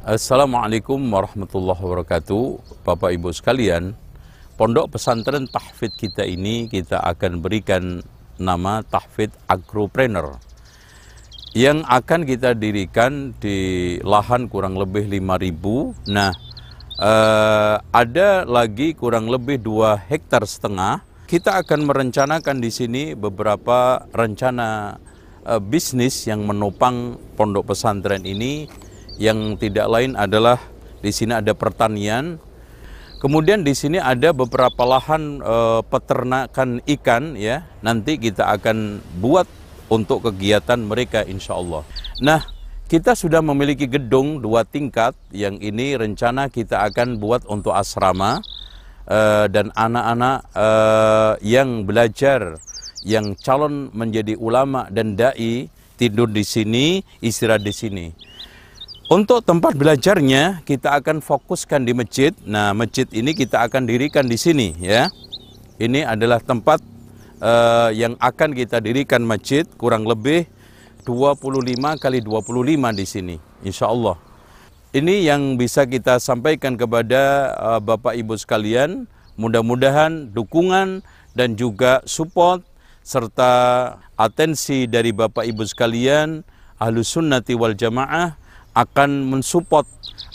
Assalamualaikum warahmatullahi wabarakatuh. Bapak Ibu sekalian, pondok pesantren tahfidz kita ini kita akan berikan nama tahfidz agropreneur yang akan kita dirikan di lahan kurang lebih 5000. Nah, eh, ada lagi kurang lebih 2 hektar setengah. Kita akan merencanakan di sini beberapa rencana eh, bisnis yang menopang pondok pesantren ini yang tidak lain adalah di sini ada pertanian. Kemudian di sini ada beberapa lahan e, peternakan ikan ya. Nanti kita akan buat untuk kegiatan mereka insya Allah. Nah, kita sudah memiliki gedung dua tingkat yang ini rencana kita akan buat untuk asrama e, dan anak-anak e, yang belajar yang calon menjadi ulama dan dai tidur di sini, istirahat di sini. Untuk tempat belajarnya kita akan fokuskan di masjid. Nah, masjid ini kita akan dirikan di sini ya. Ini adalah tempat uh, yang akan kita dirikan masjid kurang lebih 25 kali 25 di sini insya Allah. Ini yang bisa kita sampaikan kepada uh, Bapak Ibu sekalian. Mudah-mudahan dukungan dan juga support serta atensi dari Bapak Ibu sekalian ahlu sunnati wal jamaah akan mensupport,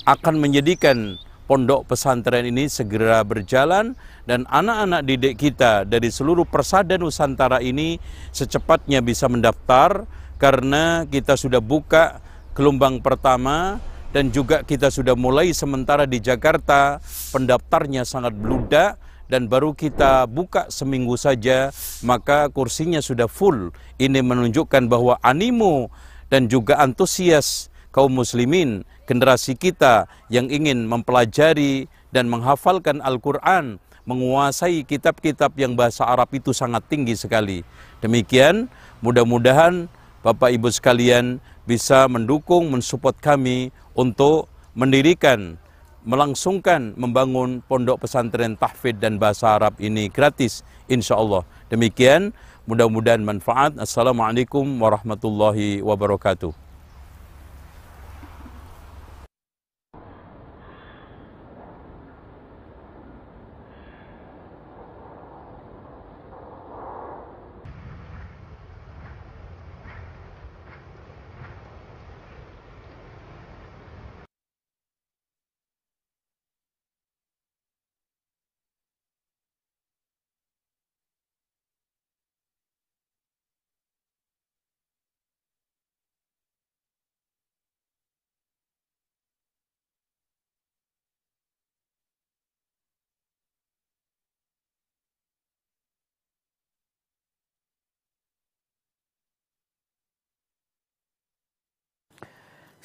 akan menjadikan pondok pesantren ini segera berjalan dan anak-anak didik kita dari seluruh persada Nusantara ini secepatnya bisa mendaftar karena kita sudah buka gelombang pertama dan juga kita sudah mulai sementara di Jakarta. Pendaftarnya sangat beludak dan baru kita buka seminggu saja maka kursinya sudah full. Ini menunjukkan bahwa animo dan juga antusias kaum muslimin, generasi kita yang ingin mempelajari dan menghafalkan Al-Quran, menguasai kitab-kitab yang bahasa Arab itu sangat tinggi sekali. Demikian, mudah-mudahan Bapak Ibu sekalian bisa mendukung, mensupport kami untuk mendirikan, melangsungkan, membangun pondok pesantren tahfidz dan bahasa Arab ini gratis, insya Allah. Demikian, mudah-mudahan manfaat. Assalamualaikum warahmatullahi wabarakatuh.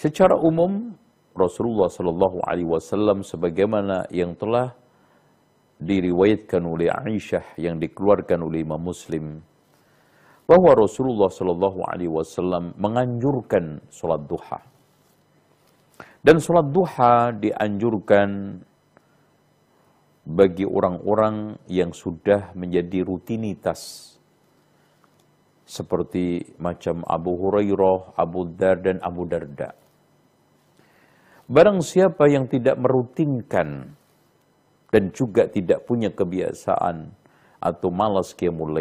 Secara umum Rasulullah Shallallahu Alaihi Wasallam sebagaimana yang telah diriwayatkan oleh Aisyah yang dikeluarkan oleh Imam Muslim bahwa Rasulullah Shallallahu Alaihi Wasallam menganjurkan sholat duha dan sholat duha dianjurkan bagi orang-orang yang sudah menjadi rutinitas seperti macam Abu Hurairah, Abu Dar dan Abu Darda. Barang siapa yang tidak merutinkan dan juga tidak punya kebiasaan atau malas qiyamul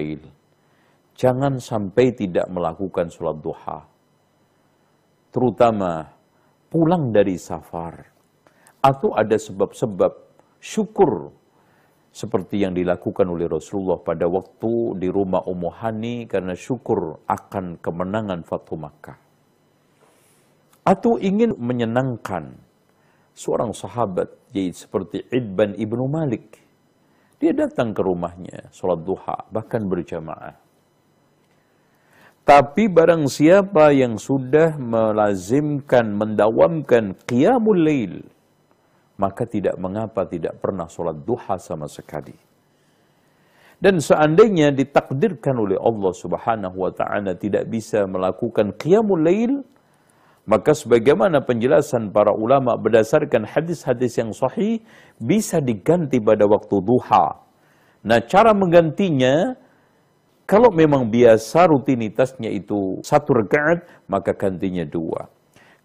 jangan sampai tidak melakukan sholat duha. Terutama pulang dari safar atau ada sebab-sebab syukur seperti yang dilakukan oleh Rasulullah pada waktu di rumah Ummu Hani karena syukur akan kemenangan Fatu Makkah atau ingin menyenangkan seorang sahabat yaitu seperti Idban ibnu Malik. Dia datang ke rumahnya, sholat duha, bahkan berjamaah. Tapi barang siapa yang sudah melazimkan, mendawamkan qiyamul lail, maka tidak mengapa tidak pernah sholat duha sama sekali. Dan seandainya ditakdirkan oleh Allah subhanahu wa ta'ala tidak bisa melakukan qiyamul lail, maka sebagaimana penjelasan para ulama berdasarkan hadis-hadis yang sahih bisa diganti pada waktu duha. Nah, cara menggantinya kalau memang biasa rutinitasnya itu satu rakaat, maka gantinya dua.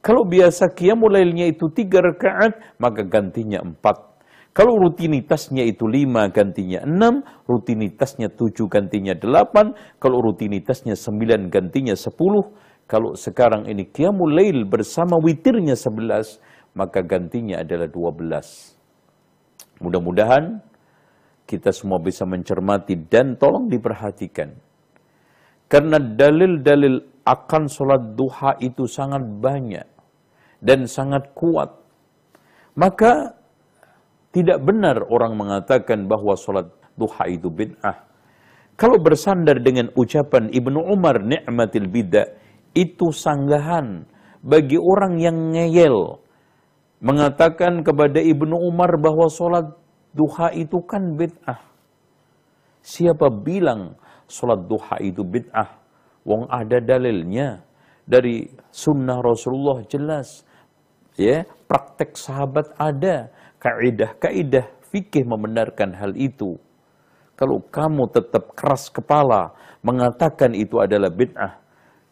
Kalau biasa qiyamul lailnya itu tiga rakaat, maka gantinya empat. Kalau rutinitasnya itu lima, gantinya enam. Rutinitasnya tujuh, gantinya delapan. Kalau rutinitasnya sembilan, gantinya sepuluh. Kalau sekarang ini qiyamul lail bersama witirnya sebelas, maka gantinya adalah dua belas. Mudah-mudahan kita semua bisa mencermati dan tolong diperhatikan. Karena dalil-dalil akan sholat duha itu sangat banyak dan sangat kuat. Maka tidak benar orang mengatakan bahwa sholat duha itu bid'ah. Kalau bersandar dengan ucapan Ibnu Umar ni'matil bid'ah, itu sanggahan bagi orang yang ngeyel. Mengatakan kepada Ibnu Umar bahwa sholat duha itu kan bid'ah. Siapa bilang sholat duha itu bid'ah? Wong ada dalilnya dari sunnah Rasulullah jelas ya praktek sahabat ada kaidah-kaidah fikih membenarkan hal itu kalau kamu tetap keras kepala mengatakan itu adalah bid'ah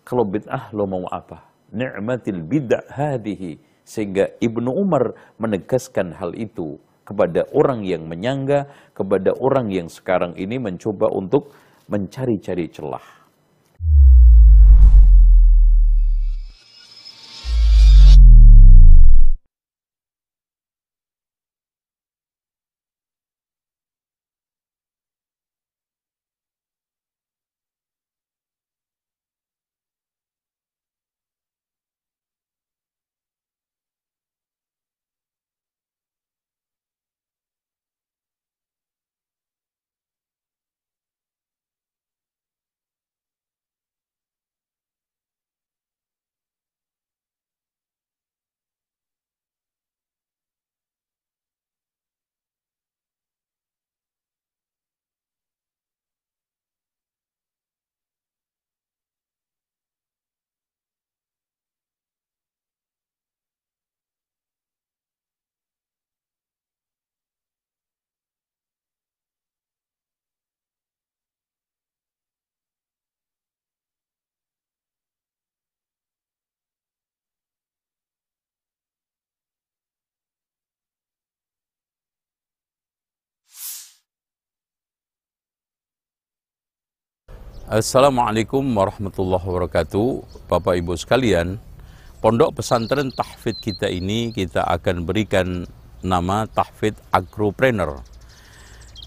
kalau bid'ah lo mau apa? Ni'matil bid'ah hadihi. Sehingga Ibnu Umar menegaskan hal itu kepada orang yang menyangga kepada orang yang sekarang ini mencoba untuk mencari-cari celah Assalamualaikum warahmatullahi wabarakatuh. Bapak Ibu sekalian Pondok pesantren tahfid kita ini kita akan berikan nama tahfid agropreneur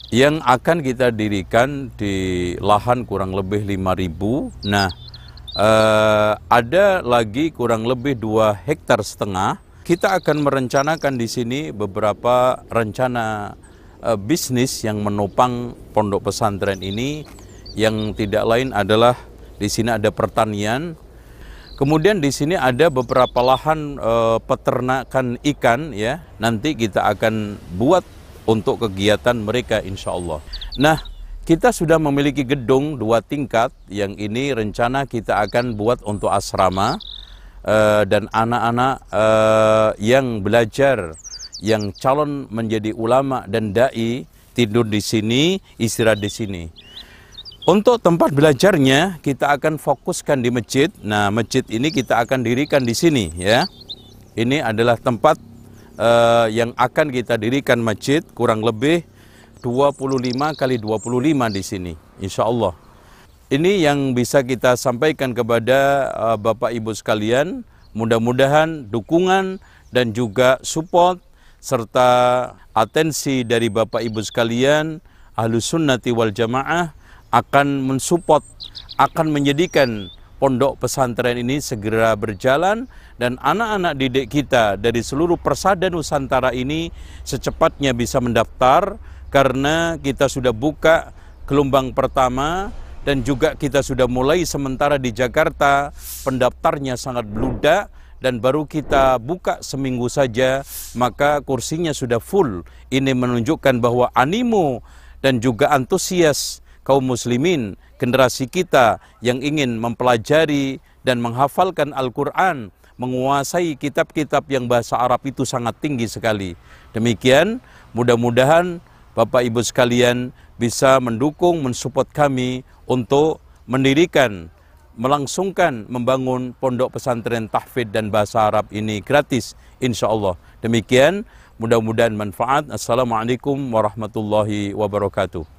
Yang akan kita dirikan di lahan kurang lebih 5000 Nah eh, ada lagi kurang lebih 2 hektar setengah. Kita akan merencanakan di sini beberapa rencana eh, bisnis yang menopang pondok pesantren ini yang tidak lain adalah di sini ada pertanian. Kemudian di sini ada beberapa lahan e, peternakan ikan ya. Nanti kita akan buat untuk kegiatan mereka insya Allah. Nah, kita sudah memiliki gedung dua tingkat yang ini rencana kita akan buat untuk asrama e, dan anak-anak e, yang belajar yang calon menjadi ulama dan dai tidur di sini, istirahat di sini. Untuk tempat belajarnya kita akan fokuskan di masjid. Nah, masjid ini kita akan dirikan di sini ya. Ini adalah tempat uh, yang akan kita dirikan masjid kurang lebih 25 kali 25 di sini insya Allah. Ini yang bisa kita sampaikan kepada uh, Bapak Ibu sekalian. Mudah-mudahan dukungan dan juga support serta atensi dari Bapak Ibu sekalian ahlu sunnati wal jamaah akan mensupport, akan menjadikan pondok pesantren ini segera berjalan dan anak-anak didik kita dari seluruh persada Nusantara ini secepatnya bisa mendaftar karena kita sudah buka gelombang pertama dan juga kita sudah mulai sementara di Jakarta. Pendaftarnya sangat beludak dan baru kita buka seminggu saja maka kursinya sudah full. Ini menunjukkan bahwa animo dan juga antusias kaum muslimin, generasi kita yang ingin mempelajari dan menghafalkan Al-Quran, menguasai kitab-kitab yang bahasa Arab itu sangat tinggi sekali. Demikian, mudah-mudahan Bapak Ibu sekalian bisa mendukung, mensupport kami untuk mendirikan melangsungkan membangun pondok pesantren tahfidz dan bahasa Arab ini gratis insya Allah. Demikian mudah-mudahan manfaat. Assalamualaikum warahmatullahi wabarakatuh.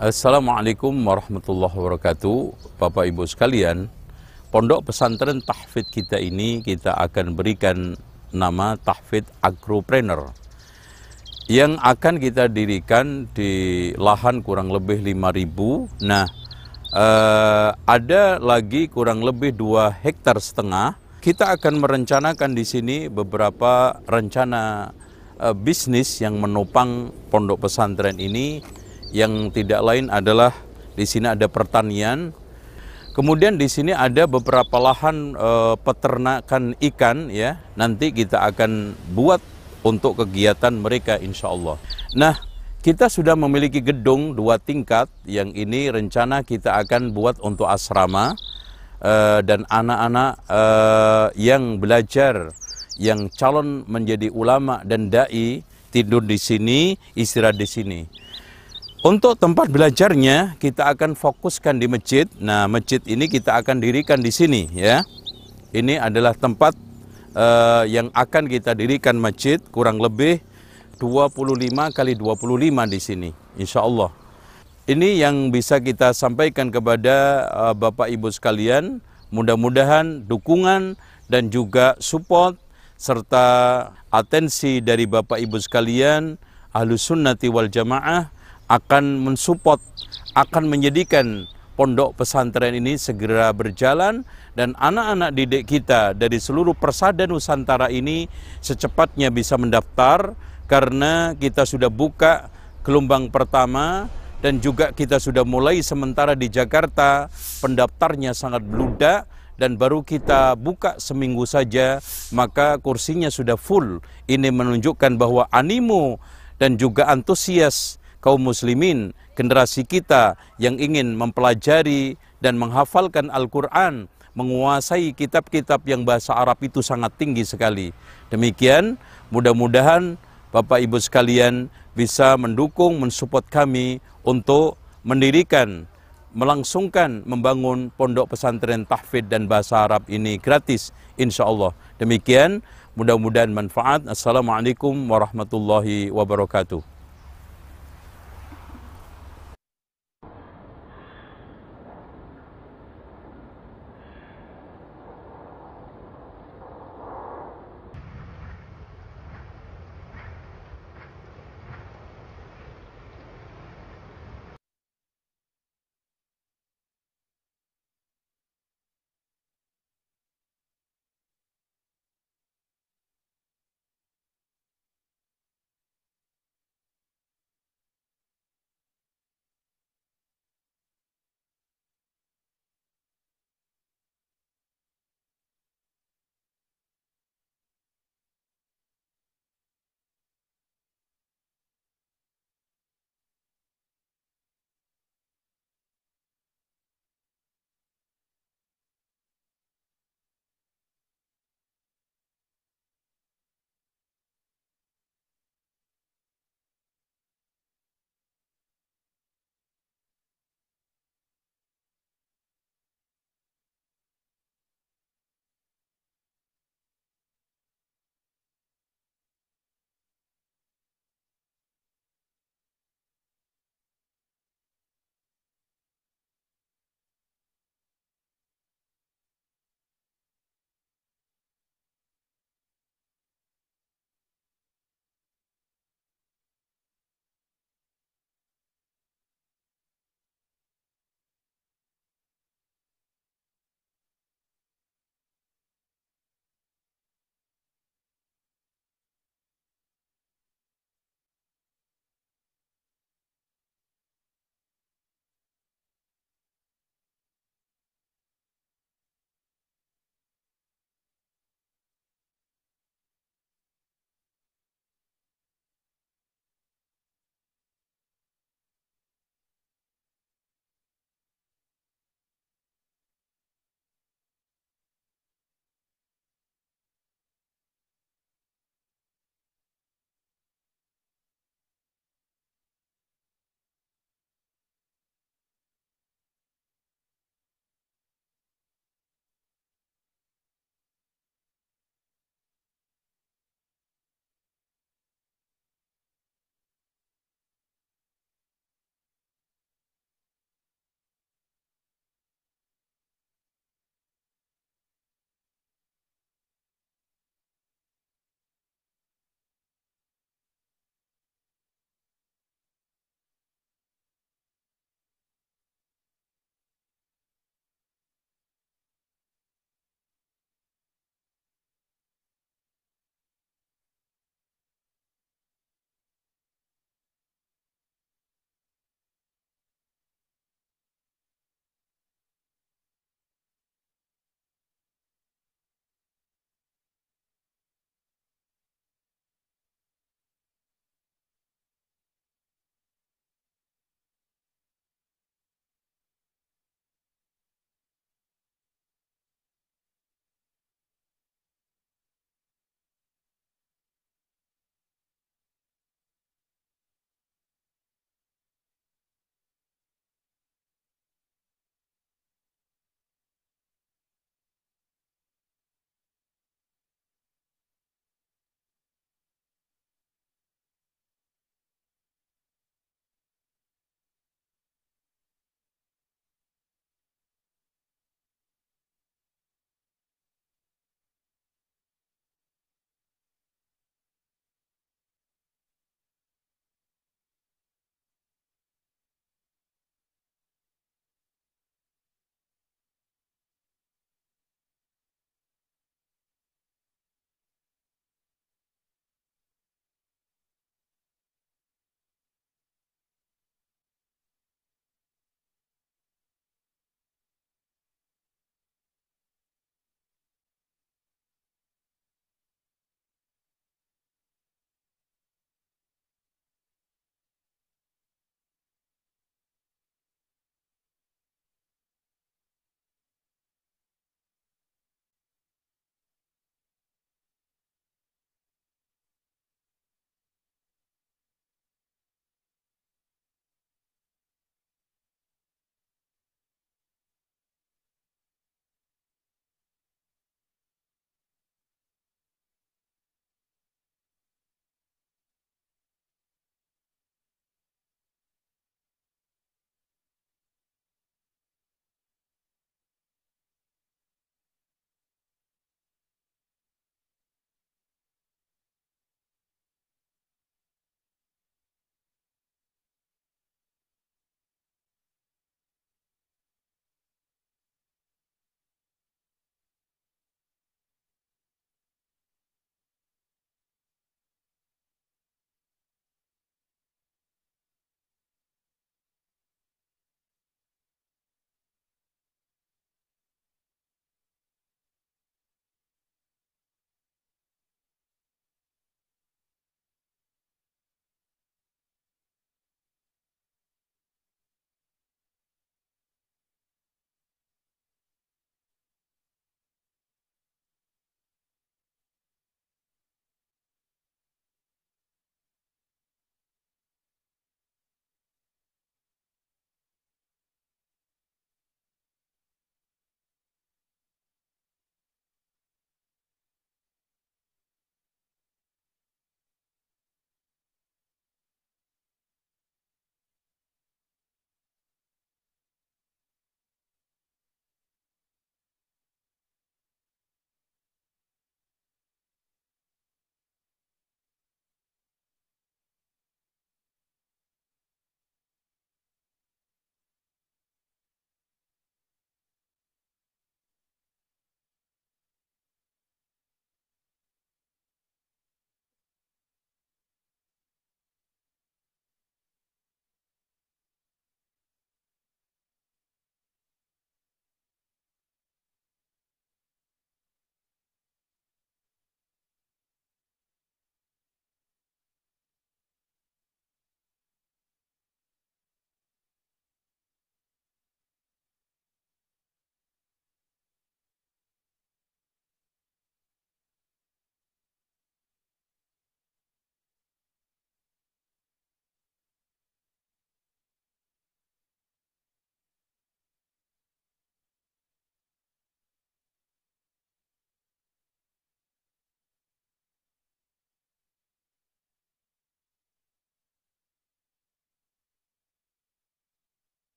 Assalamualaikum warahmatullahi wabarakatuh. Bapak Ibu sekalian Pondok pesantren tahfidz kita ini kita akan berikan nama tahfidz agropreneur yang akan kita dirikan di lahan kurang lebih 5000 nah eh, ada lagi kurang lebih 2 hektar setengah. Kita akan merencanakan di sini beberapa rencana eh, bisnis yang menopang pondok pesantren ini yang tidak lain adalah di sini ada pertanian. Kemudian di sini ada beberapa lahan e, peternakan ikan ya. Nanti kita akan buat untuk kegiatan mereka insya Allah. Nah, kita sudah memiliki gedung dua tingkat yang ini rencana kita akan buat untuk asrama e, dan anak-anak e, yang belajar yang calon menjadi ulama dan dai tidur di sini, istirahat di sini. Untuk tempat belajarnya kita akan fokuskan di masjid. Nah, masjid ini kita akan dirikan di sini ya. Ini adalah tempat uh, yang akan kita dirikan masjid kurang lebih 25 kali 25 di sini insya Allah. Ini yang bisa kita sampaikan kepada uh, Bapak Ibu sekalian. Mudah-mudahan dukungan dan juga support serta atensi dari Bapak Ibu sekalian Ahlus Sunnati wal Jamaah akan mensupport, akan menjadikan pondok pesantren ini segera berjalan dan anak-anak didik kita dari seluruh persada Nusantara ini secepatnya bisa mendaftar karena kita sudah buka gelombang pertama dan juga kita sudah mulai sementara di Jakarta. Pendaftarnya sangat beludak dan baru kita buka seminggu saja maka kursinya sudah full. Ini menunjukkan bahwa animo dan juga antusias kaum muslimin, generasi kita yang ingin mempelajari dan menghafalkan Al-Quran, menguasai kitab-kitab yang bahasa Arab itu sangat tinggi sekali. Demikian, mudah-mudahan Bapak Ibu sekalian bisa mendukung, mensupport kami untuk mendirikan, melangsungkan, membangun pondok pesantren tahfidz dan bahasa Arab ini gratis, insya Allah. Demikian, Mudah-mudahan manfaat. Assalamualaikum warahmatullahi wabarakatuh.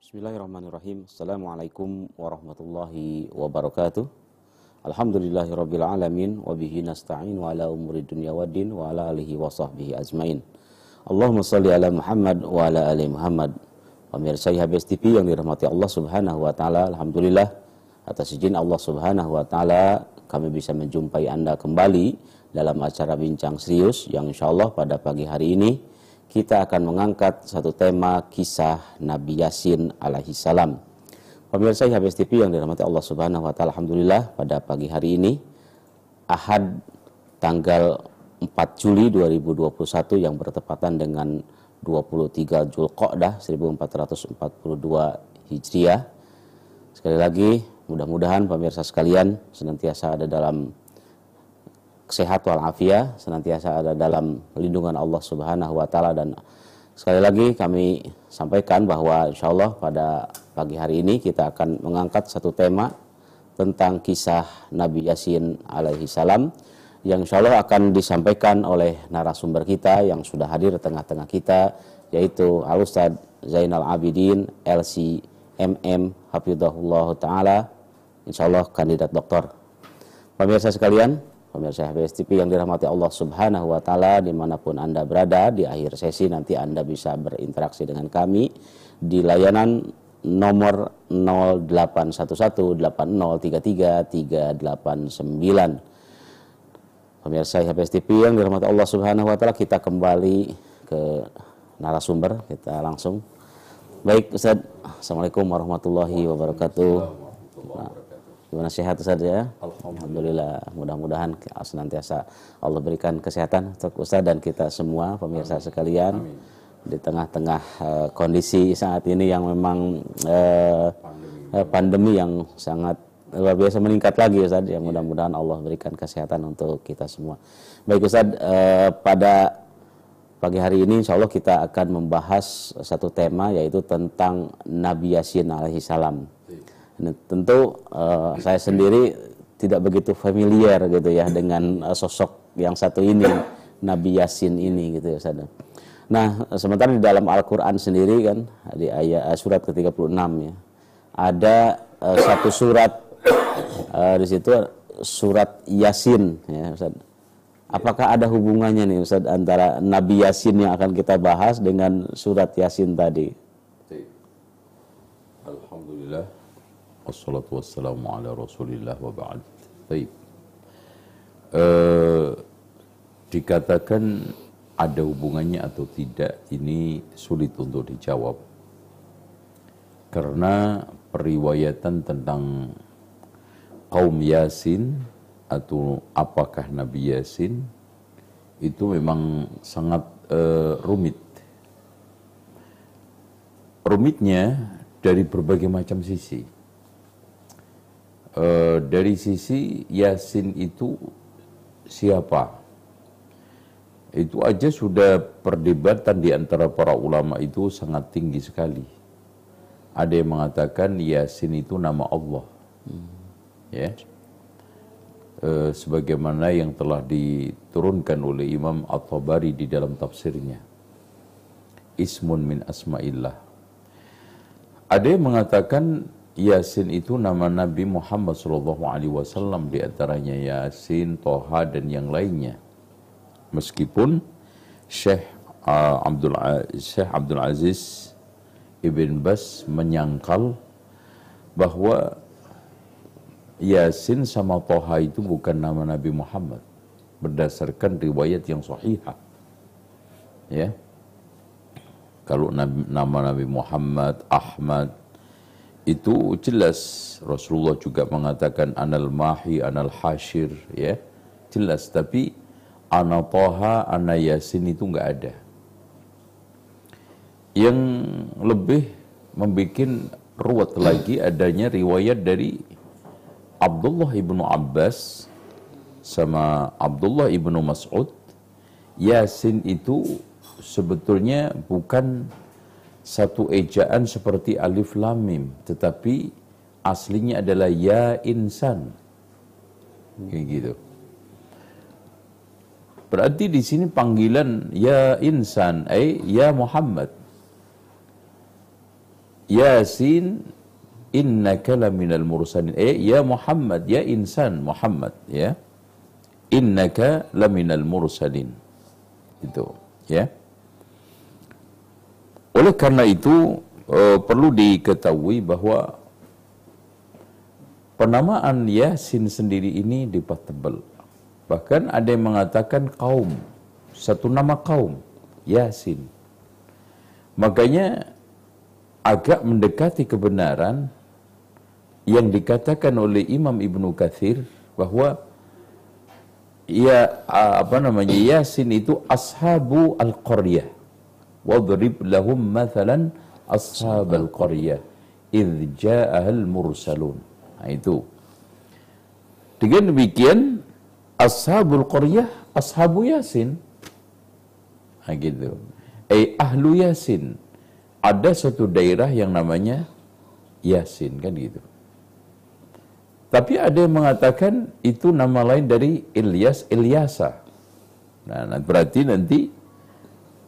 Bismillahirrahmanirrahim. Assalamualaikum warahmatullahi wabarakatuh. Alhamdulillahirabbil alamin wa bihi nasta'in wa ala umuri dunya waddin wa ala alihi wa sahbihi ajmain. Allahumma salli ala Muhammad wa ala ali Muhammad. Pemirsa IHBS TV yang dirahmati Allah Subhanahu wa taala, alhamdulillah atas izin Allah Subhanahu wa taala kami bisa menjumpai Anda kembali dalam acara bincang serius yang insyaallah pada pagi hari ini kita akan mengangkat satu tema kisah Nabi Yasin alaihi salam. Pemirsa IHBS TV yang dirahmati Allah Subhanahu wa taala, alhamdulillah pada pagi hari ini Ahad tanggal 4 Juli 2021 yang bertepatan dengan 23 Zulqa'dah 1442 Hijriah. Sekali lagi, mudah-mudahan pemirsa sekalian senantiasa ada dalam kesehatan walafiat senantiasa ada dalam lindungan Allah Subhanahu wa taala. Dan sekali lagi kami sampaikan bahwa insya Allah pada pagi hari ini kita akan mengangkat satu tema tentang kisah Nabi Yasin alaihi salam yang insya Allah akan disampaikan oleh narasumber kita yang sudah hadir di tengah-tengah kita yaitu Al Ustaz Zainal Abidin LC MM Ta'ala. Insya Allah kandidat doktor. Pemirsa sekalian pemirsa HBS TV yang dirahmati Allah Subhanahu wa taala di mana pun Anda berada di akhir sesi nanti Anda bisa berinteraksi dengan kami di layanan nomor 08180333389 pemirsa HBS TV yang dirahmati Allah Subhanahu wa taala kita kembali ke narasumber. Kita langsung. Baik Ustaz. Assalamualaikum warahmatullahi wabarakatuh Gimana sehat Ustaz ya? Alhamdulillah. Mudah-mudahan senantiasa Allah berikan kesehatan untuk Ustaz dan kita semua pemirsa Amin. sekalian. Amin. Di tengah-tengah uh, kondisi saat ini yang memang uh, pandemi. Uh, pandemi yang sangat luar biasa meningkat lagi Ustaz. Ya mudah-mudahan Allah berikan kesehatan untuk kita semua. Baik Ustaz, uh, pada pagi hari ini insya Allah kita akan membahas satu tema yaitu tentang Nabi Yasin alaihi salam. Nah, tentu uh, saya sendiri tidak begitu familiar gitu ya dengan uh, sosok yang satu ini Nabi Yasin ini gitu ya Ustaz. Nah, sementara di dalam Al-Qur'an sendiri kan di ayat uh, surat ke-36 ya. Ada uh, satu surat uh, di situ surat Yasin ya Ustaz. Apakah ada hubungannya nih Ustaz antara Nabi Yasin yang akan kita bahas dengan surat Yasin tadi? Alhamdulillah wassalatu wassalamu ala rasulillah wa ba'd. Baik. Uh, dikatakan ada hubungannya atau tidak ini sulit untuk dijawab. Karena periwayatan tentang kaum Yasin atau apakah Nabi Yasin itu memang sangat uh, rumit. Rumitnya dari berbagai macam sisi uh, dari sisi Yasin itu siapa? Itu aja sudah perdebatan di antara para ulama itu sangat tinggi sekali. Ada yang mengatakan Yasin itu nama Allah. Hmm. Ya. Uh, sebagaimana yang telah diturunkan oleh Imam At-Tabari di dalam tafsirnya. Ismun min asma'illah. Ada yang mengatakan Yasin itu nama Nabi Muhammad Shallallahu Alaihi Wasallam di antaranya Yasin, Toha dan yang lainnya. Meskipun Syekh uh, Abdul Syekh Abdul Aziz Ibn Bas menyangkal bahwa Yasin sama Toha itu bukan nama Nabi Muhammad berdasarkan riwayat yang sahihah. Ya. Kalau nama Nabi Muhammad, Ahmad, itu jelas. Rasulullah juga mengatakan anal mahi anal hashir ya. Jelas. Tapi ana toha ana yasin itu enggak ada. Yang lebih membuat ruwet lagi adanya riwayat dari Abdullah ibnu Abbas sama Abdullah ibnu Mas'ud. Yasin itu sebetulnya bukan satu ejaan seperti alif lam mim, tetapi aslinya adalah ya insan. Kayak gitu. Berarti di sini panggilan ya insan, eh ya Muhammad. Yasin innaka laminal mursalin. Eh ya Muhammad, ya insan Muhammad ya. Innaka laminal mursalin. Itu ya. Oleh karena itu uh, perlu diketahui bahwa penamaan Yasin sendiri ini debatable. Bahkan ada yang mengatakan kaum, satu nama kaum, Yasin. Makanya agak mendekati kebenaran yang dikatakan oleh Imam Ibnu Kathir bahwa ya apa namanya Yasin itu ashabu al-qaryah. Wadrib lahum mathalan ashab al-qaryah idh ja'ahal mursalun. Nah, itu. Dengan demikian ashabul qaryah ashabu Yasin. Nah, gitu. Eh ahlu Yasin. Ada satu daerah yang namanya Yasin kan gitu. Tapi ada yang mengatakan itu nama lain dari Ilyas Ilyasa. Nah, berarti nanti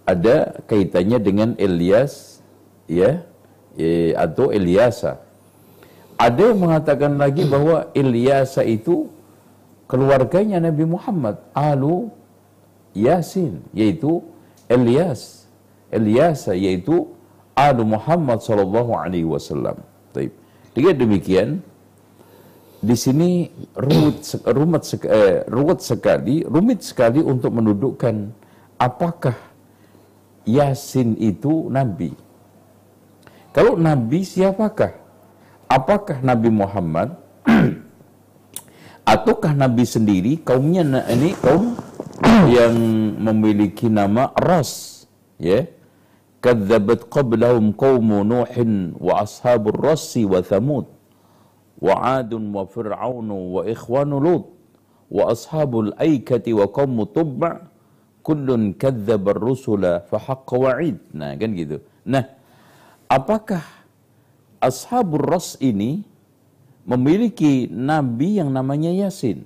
ada kaitannya dengan Ilyas ya e, atau Ilyasa. Ada yang mengatakan lagi bahwa Ilyasa itu keluarganya Nabi Muhammad, Alu Yasin, yaitu Ilyas. Ilyasa yaitu Alu Muhammad sallallahu alaihi wasallam. Baik. Dengan demikian, di sini rumit, rumit, eh, rumit sekali, rumit sekali untuk mendudukkan apakah Yasin itu Nabi. Kalau Nabi siapakah? Apakah Nabi Muhammad? Ataukah Nabi sendiri kaumnya ini kaum yang memiliki nama Ras, ya? Kadzabat qablahum qaumu Nuhin wa ashabur Rasi wa Thamud wa 'Adun wa Fir'aun wa ikhwanu Lut wa ashabul Aikati wa qaumu Tubba' kullun kadzdzabar rusula fa haqqa wa'id. Nah, kan gitu. Nah, apakah ashabur ras ini memiliki nabi yang namanya Yasin?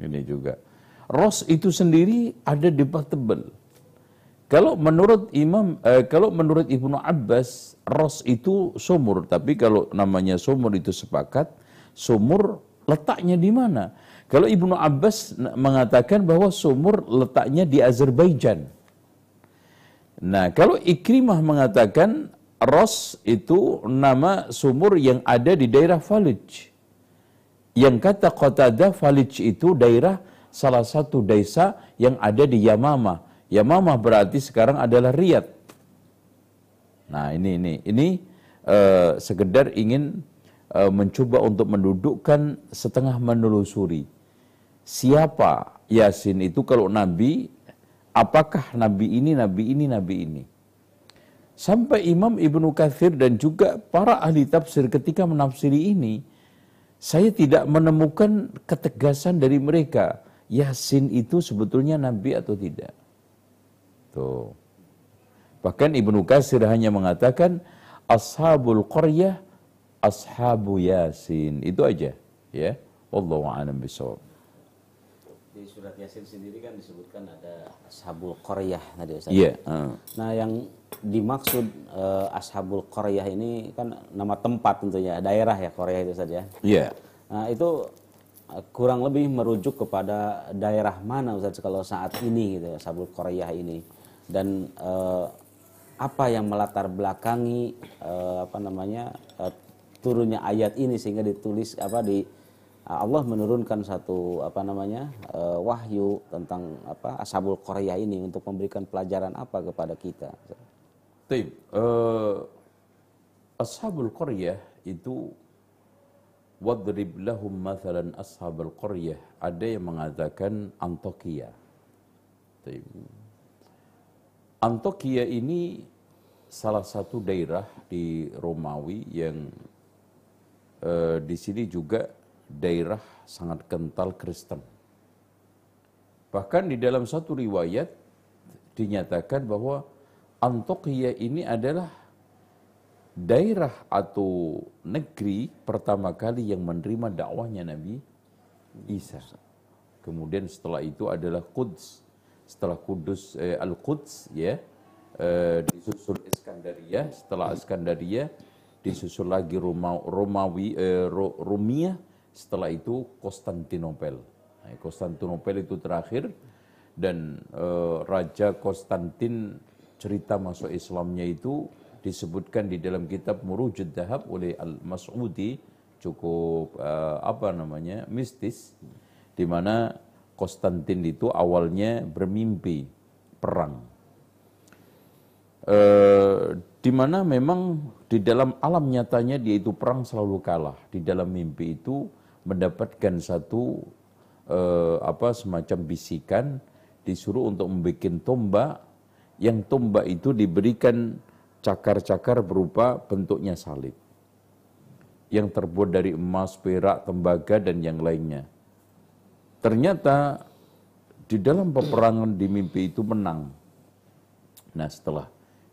Ini juga. Ras itu sendiri ada debatable. Kalau menurut Imam eh, kalau menurut Ibnu Abbas, ras itu sumur, tapi kalau namanya sumur itu sepakat, sumur letaknya di mana? Kalau Ibnu Abbas mengatakan bahwa sumur letaknya di Azerbaijan. Nah, kalau Ikrimah mengatakan Ros itu nama sumur yang ada di daerah Falij. Yang kata Qatada Falij itu daerah salah satu desa yang ada di Yamama Yamamah berarti sekarang adalah Riyadh. Nah ini ini ini uh, sekedar ingin uh, mencoba untuk mendudukkan setengah menelusuri siapa Yasin itu kalau Nabi, apakah Nabi ini, Nabi ini, Nabi ini. Sampai Imam Ibnu Kathir dan juga para ahli tafsir ketika menafsiri ini, saya tidak menemukan ketegasan dari mereka. Yasin itu sebetulnya Nabi atau tidak. Tuh. Bahkan Ibnu Kasir hanya mengatakan ashabul qaryah ashabu yasin. Itu aja, ya. Wallahu a'lam. Di surat Yasin sendiri kan disebutkan ada ashabul qaryah tadi Ustaz. Iya, yeah. uh. Nah, yang dimaksud uh, ashabul qaryah ini kan nama tempat tentunya, daerah ya Korea itu saja. Iya. Yeah. Nah, itu eh, kurang lebih merujuk kepada daerah mana Ustaz kalau saat ini gitu ya, ashabul qaryah ini dan uh, apa yang melatar belakangi uh, apa namanya uh, turunnya ayat ini sehingga ditulis apa di Allah menurunkan satu apa namanya uh, wahyu tentang apa ashabul Korea ini untuk memberikan pelajaran apa kepada kita. Taip, uh, ashabul Korea itu wadrib lahum mathalan ashabul Korea ada yang mengatakan Antokia. Taip Antokia ini salah satu daerah di Romawi yang eh, di sini juga daerah sangat kental Kristen. Bahkan di dalam satu riwayat dinyatakan bahwa Antokia ini adalah daerah atau negeri pertama kali yang menerima dakwahnya Nabi Isa. Kemudian setelah itu adalah Quds setelah Kudus eh, Al-Quds ya eh, disusul Iskandaria setelah Iskandaria disusul lagi Roma, Romawi, eh, Rumia, setelah itu Konstantinopel. Nah, Konstantinopel itu terakhir dan eh, Raja Konstantin cerita masuk Islamnya itu disebutkan di dalam kitab Murujud Dahab oleh Al-Mas'udi cukup eh, apa namanya mistis di mana Konstantin itu awalnya bermimpi perang. Eh, di mana memang di dalam alam nyatanya dia itu perang selalu kalah. Di dalam mimpi itu mendapatkan satu eh, apa semacam bisikan disuruh untuk membuat tombak yang tombak itu diberikan cakar-cakar berupa bentuknya salib yang terbuat dari emas, perak, tembaga dan yang lainnya. Ternyata di dalam peperangan di mimpi itu menang. Nah setelah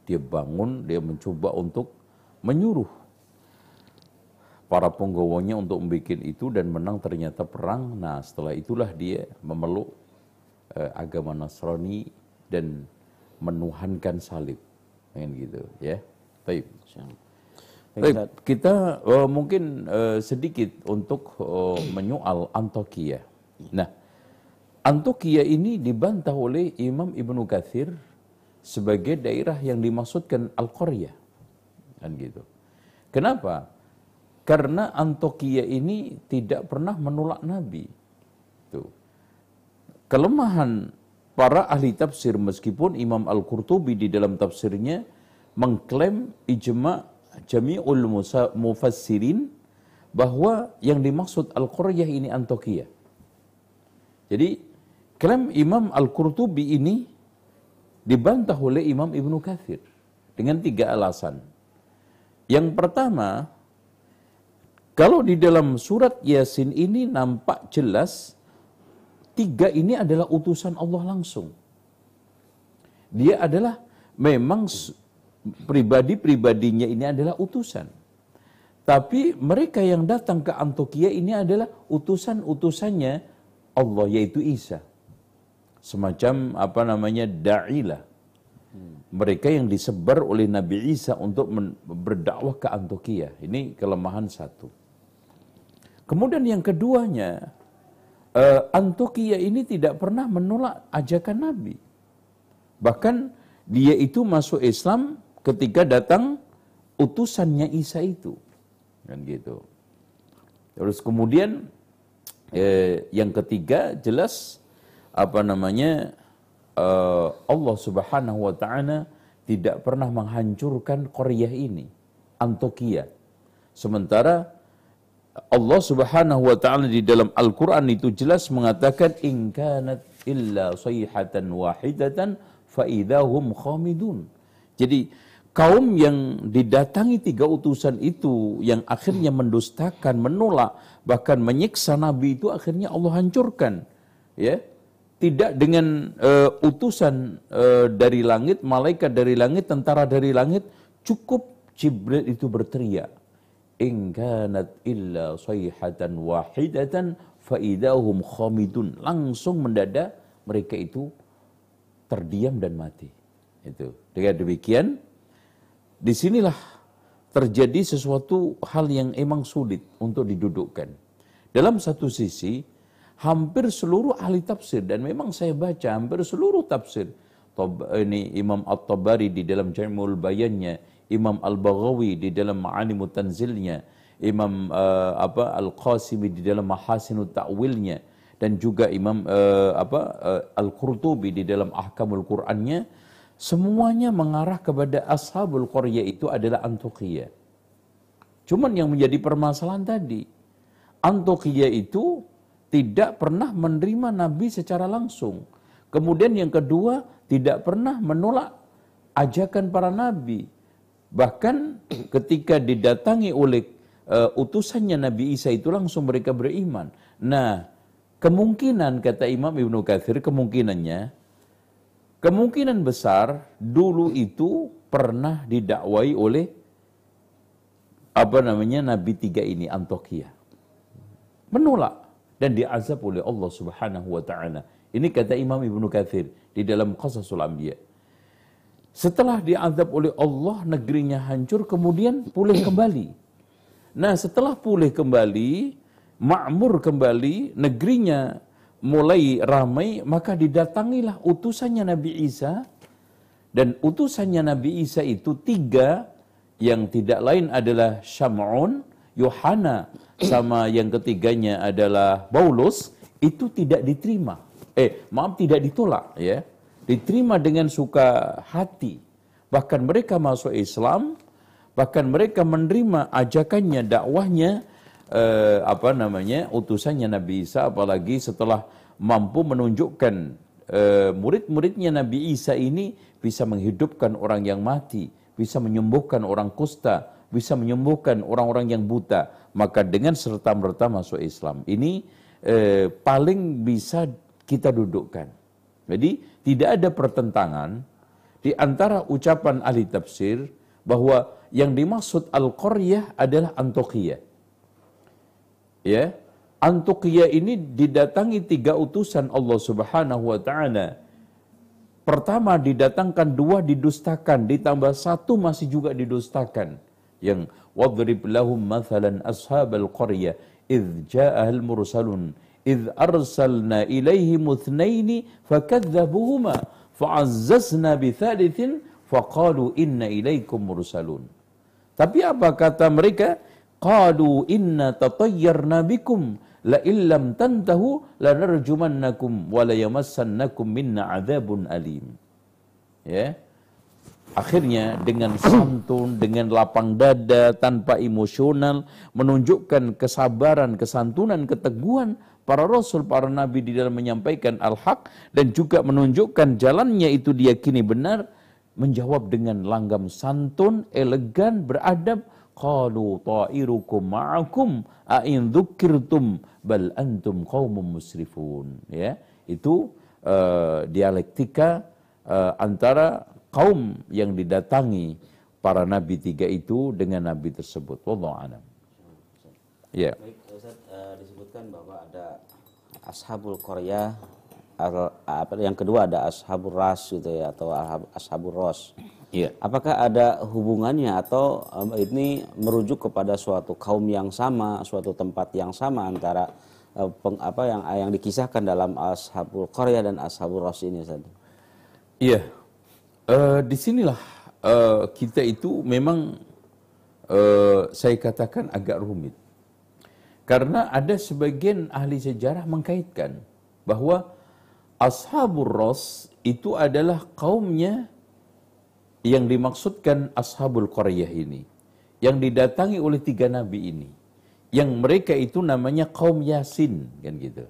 dia bangun, dia mencoba untuk menyuruh para penggawanya untuk membuat itu dan menang ternyata perang. Nah setelah itulah dia memeluk eh, agama Nasrani dan menuhankan salib. Kan gitu ya. Baik. Baik, kita uh, mungkin uh, sedikit untuk uh, menyoal Antokia. Nah, Antokia ini dibantah oleh Imam Ibnu Kathir sebagai daerah yang dimaksudkan Al-Qaryah. Kan gitu. Kenapa? Karena Antokia ini tidak pernah menolak Nabi. Tuh. Kelemahan para ahli tafsir meskipun Imam Al-Qurtubi di dalam tafsirnya mengklaim ijma' jami'ul mufassirin bahwa yang dimaksud Al-Qaryah ini Antokia. Jadi klaim Imam Al-Qurtubi ini dibantah oleh Imam Ibnu Kathir dengan tiga alasan. Yang pertama, kalau di dalam surat Yasin ini nampak jelas tiga ini adalah utusan Allah langsung. Dia adalah memang pribadi-pribadinya ini adalah utusan. Tapi mereka yang datang ke Antokia ini adalah utusan-utusannya Allah yaitu Isa semacam apa namanya da'ilah. Mereka yang disebar oleh Nabi Isa untuk berdakwah ke Antokia. Ini kelemahan satu. Kemudian yang keduanya, uh, Antokia ini tidak pernah menolak ajakan Nabi. Bahkan dia itu masuk Islam ketika datang utusannya Isa itu. Kan gitu. Terus kemudian eh, yang ketiga jelas apa namanya uh, Allah Subhanahu wa taala tidak pernah menghancurkan Korea ini, Antokia. Sementara Allah Subhanahu wa taala di dalam Al-Qur'an itu jelas mengatakan in kanat illa sayhatan wahidatan fa idahum khamidun. Jadi kaum yang didatangi tiga utusan itu yang akhirnya mendustakan, menolak, bahkan menyiksa nabi itu akhirnya Allah hancurkan. Ya tidak dengan uh, utusan uh, dari langit, malaikat dari langit, tentara dari langit, cukup Jibril itu berteriak. In kanat illa sayhatan wahidatan faidahum khamidun. Langsung mendadak mereka itu terdiam dan mati. Itu. Dengan demikian, di sinilah terjadi sesuatu hal yang emang sulit untuk didudukkan. Dalam satu sisi, hampir seluruh ahli tafsir dan memang saya baca hampir seluruh tafsir ini Imam At-Tabari di dalam Jamul Bayannya, Imam Al-Baghawi di dalam Ma'animut Tanzilnya, Imam uh, apa Al-Qasimi di dalam Mahasinut Ta'wilnya dan juga Imam uh, apa uh, Al-Qurtubi di dalam Ahkamul Qur'annya semuanya mengarah kepada Ashabul Qaryah itu adalah Antokia. Cuman yang menjadi permasalahan tadi, Antokia itu tidak pernah menerima Nabi secara langsung. Kemudian yang kedua, tidak pernah menolak ajakan para Nabi. Bahkan ketika didatangi oleh uh, utusannya Nabi Isa itu langsung mereka beriman. Nah, kemungkinan kata Imam Ibnu Katsir kemungkinannya kemungkinan besar dulu itu pernah didakwai oleh apa namanya Nabi tiga ini Antokia. Menolak dan diazab oleh Allah Subhanahu wa taala. Ini kata Imam Ibnu Katsir di dalam Qasasul Anbiya. Setelah diazab oleh Allah, negerinya hancur, kemudian pulih kembali. Nah, setelah pulih kembali, makmur kembali, negerinya mulai ramai, maka didatangilah utusannya Nabi Isa. Dan utusannya Nabi Isa itu tiga, yang tidak lain adalah Syam'un, Yohana, sama yang ketiganya adalah Paulus, itu tidak diterima. Eh, maaf tidak ditolak ya diterima dengan suka hati. Bahkan mereka masuk Islam, bahkan mereka menerima ajakannya, dakwahnya, eh, apa namanya, utusannya Nabi Isa, apalagi setelah mampu menunjukkan eh, murid-muridnya Nabi Isa ini bisa menghidupkan orang yang mati, bisa menyembuhkan orang kusta, bisa menyembuhkan orang-orang yang buta. Maka dengan serta merta masuk Islam. Ini eh, paling bisa kita dudukkan. Jadi tidak ada pertentangan di antara ucapan ahli tafsir bahwa yang dimaksud Al-Qaryah adalah Antokiyah. Ya, Antokiyah ini didatangi tiga utusan Allah Subhanahu wa taala. Pertama didatangkan, dua didustakan, ditambah satu masih juga didustakan. Yang wadrib lahum mathalan ashabal qaryah idh ja'ahal mursalun إذ أرسلنا إليهم اثنين فكذبوهما فعززنا بثالث فقالوا إن إليكم مرسلون Tapi apa kata mereka? Qalu inna tatayyarna bikum la illam tantahu lanarjumannakum wa la yamassannakum minna adzabun alim. Ya. Akhirnya dengan santun, dengan lapang dada, tanpa emosional, menunjukkan kesabaran, kesantunan, keteguhan, para rasul, para nabi di dalam menyampaikan al-haq dan juga menunjukkan jalannya itu diyakini benar, menjawab dengan langgam santun, elegan, beradab, qalu ta'irukum ma'akum a'in dzukirtum bal antum qaumum musrifun. Ya itu uh, dialektika uh, antara kaum yang didatangi para nabi tiga itu dengan nabi tersebut. Wallahu alam. Ya. Baik, Ustaz, uh, disebutkan bahwa ada ashabul Korea apa yang kedua ada ashabul ras gitu ya atau ashabul ros. Iya. Apakah ada hubungannya atau um, ini merujuk kepada suatu kaum yang sama, suatu tempat yang sama antara uh, peng, apa yang yang dikisahkan dalam ashabul Korea dan ashabul ros ini Ustaz? Iya. Uh, di sinilah uh, kita itu memang uh, saya katakan agak rumit. Karena ada sebagian ahli sejarah mengkaitkan bahwa Ashabur Ras itu adalah kaumnya yang dimaksudkan Ashabul Qaryah ini. Yang didatangi oleh tiga nabi ini. Yang mereka itu namanya kaum Yasin. kan gitu.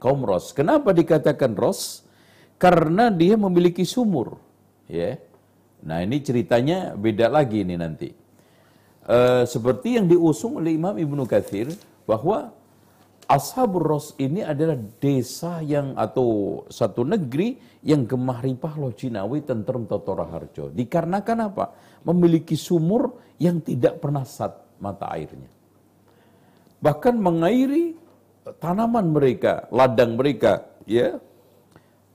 Kaum Ros. Kenapa dikatakan Ros? Karena dia memiliki sumur. ya. Nah ini ceritanya beda lagi ini nanti. Uh, seperti yang diusung oleh Imam Ibnu Kathir bahwa Ashabur Ros ini adalah desa yang atau satu negeri yang gemah ripah loh Cinawi tentrem Totora Harjo. Dikarenakan apa? Memiliki sumur yang tidak pernah sat mata airnya. Bahkan mengairi tanaman mereka, ladang mereka, ya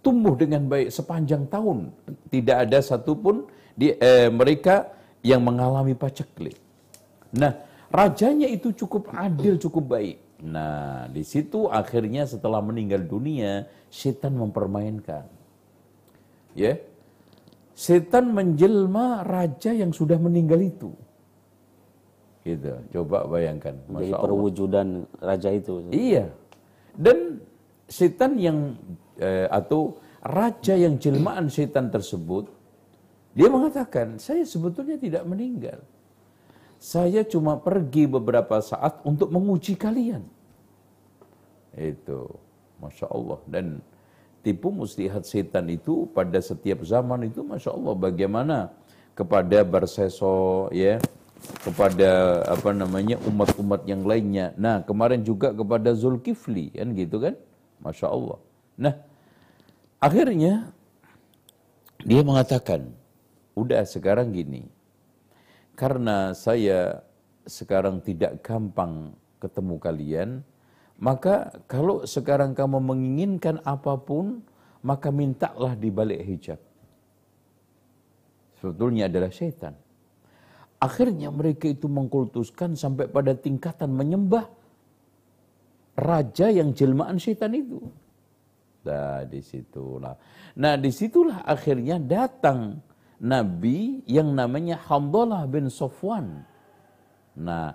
tumbuh dengan baik sepanjang tahun. Tidak ada satupun di eh, mereka yang mengalami paceklik. Nah, Rajanya itu cukup adil, cukup baik. Nah, di situ akhirnya setelah meninggal dunia, setan mempermainkan. Ya. Setan menjelma raja yang sudah meninggal itu. Gitu. Coba bayangkan. Jadi perwujudan raja itu. Iya. Dan setan yang eh, atau raja yang jelmaan setan tersebut dia mengatakan, saya sebetulnya tidak meninggal. Saya cuma pergi beberapa saat untuk menguji kalian. Itu, Masya Allah. Dan tipu muslihat setan itu pada setiap zaman itu Masya Allah bagaimana kepada Barseso ya kepada apa namanya umat-umat yang lainnya. Nah kemarin juga kepada Zulkifli kan gitu kan, masya Allah. Nah akhirnya dia mengatakan, udah sekarang gini, karena saya sekarang tidak gampang ketemu kalian, maka kalau sekarang kamu menginginkan apa pun, maka mintalah di balik hijab. sebetulnya adalah setan. Akhirnya mereka itu mengkultuskan sampai pada tingkatan menyembah raja yang jelmaan setan itu. Nah, di situlah. Nah, di situlah akhirnya datang Nabi yang namanya Hamdalah bin Sofwan. Nah,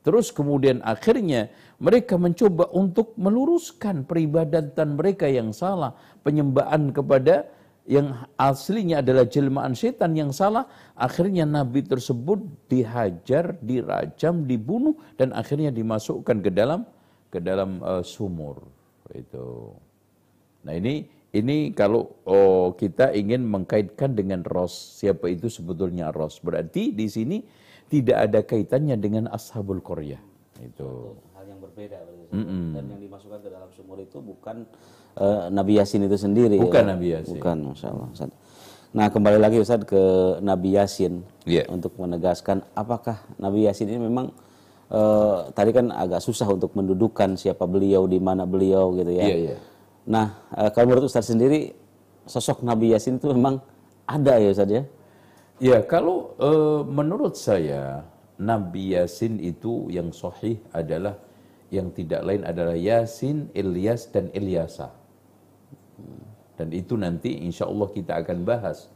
terus kemudian akhirnya mereka mencoba untuk meluruskan peribadatan mereka yang salah, penyembahan kepada yang aslinya adalah jelmaan setan yang salah, akhirnya nabi tersebut dihajar, dirajam, dibunuh dan akhirnya dimasukkan ke dalam ke dalam uh, sumur itu. Nah, ini ini kalau oh, kita ingin mengkaitkan dengan ros, siapa itu sebetulnya ros? Berarti di sini tidak ada kaitannya dengan ashabul Korea. Itu hal yang berbeda mm -mm. dan yang dimasukkan ke dalam sumur itu bukan uh, Nabi Yasin itu sendiri. Bukan ya? Nabi Yasin. Bukan, Masya Allah. Ustaz. Nah kembali lagi Ustaz ke Nabi Yasin yeah. untuk menegaskan apakah Nabi Yasin ini memang uh, tadi kan agak susah untuk mendudukan siapa beliau di mana beliau gitu ya. Yeah, yeah. Nah uh, kalau menurut Ustaz sendiri sosok Nabi Yasin itu memang ada ya Ustaz ya? Ya kalau uh, menurut saya Nabi Yasin itu yang sahih adalah yang tidak lain adalah Yasin, Ilyas dan Ilyasa. Dan itu nanti insya Allah kita akan bahas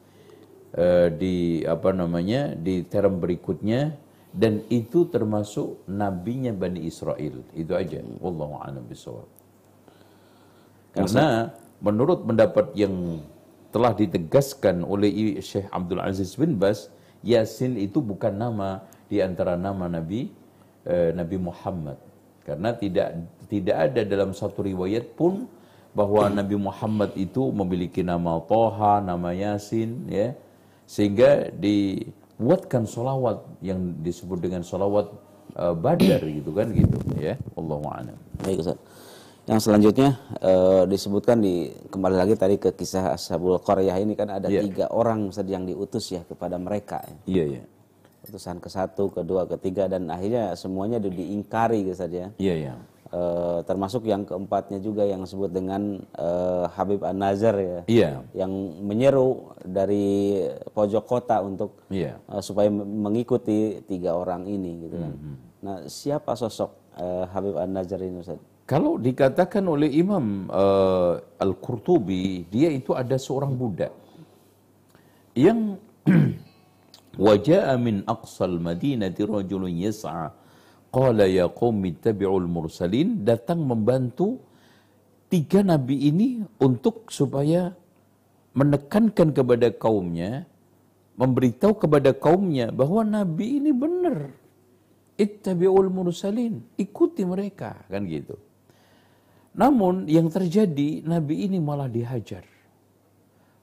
uh, di apa namanya di term berikutnya dan itu termasuk nabinya Bani Israel. Itu aja. Wallahu a'lam bishawab. Karena menurut pendapat yang telah ditegaskan oleh Syekh Abdul Aziz bin Bas, Yasin itu bukan nama di antara nama Nabi eh, Nabi Muhammad. Karena tidak tidak ada dalam satu riwayat pun bahwa Nabi Muhammad itu memiliki nama Toha, nama Yasin, ya, sehingga dibuatkan solawat yang disebut dengan solawat uh, Badar gitu kan gitu, ya, Allah a'lam. Baik Ustaz. Yang selanjutnya uh, disebutkan di kembali lagi tadi ke kisah Ashabul Qaryah ini kan ada yeah. tiga orang yang diutus ya kepada mereka. Ya. Iya yeah, iya. Yeah. Utusan ke satu, kedua, ketiga dan akhirnya semuanya diingkari gitu saja. Iya yeah, iya. Yeah Uh, termasuk yang keempatnya juga yang disebut dengan uh, Habib An-Nazar ya. Iya. Yang menyeru dari pojok kota untuk yeah. uh, supaya mengikuti tiga orang ini gitu kan. Mm -hmm. Nah, siapa sosok uh, Habib An-Nazar ini Ustaz? Kalau dikatakan oleh Imam uh, Al-Qurtubi, dia itu ada seorang budak yang wajah min aqsal madinati rajulun yas'a Qala ya qaumi tabi'ul mursalin datang membantu tiga nabi ini untuk supaya menekankan kepada kaumnya, memberitahu kepada kaumnya bahwa nabi ini benar. Ittabi'ul mursalin, ikuti mereka, kan gitu. Namun yang terjadi nabi ini malah dihajar.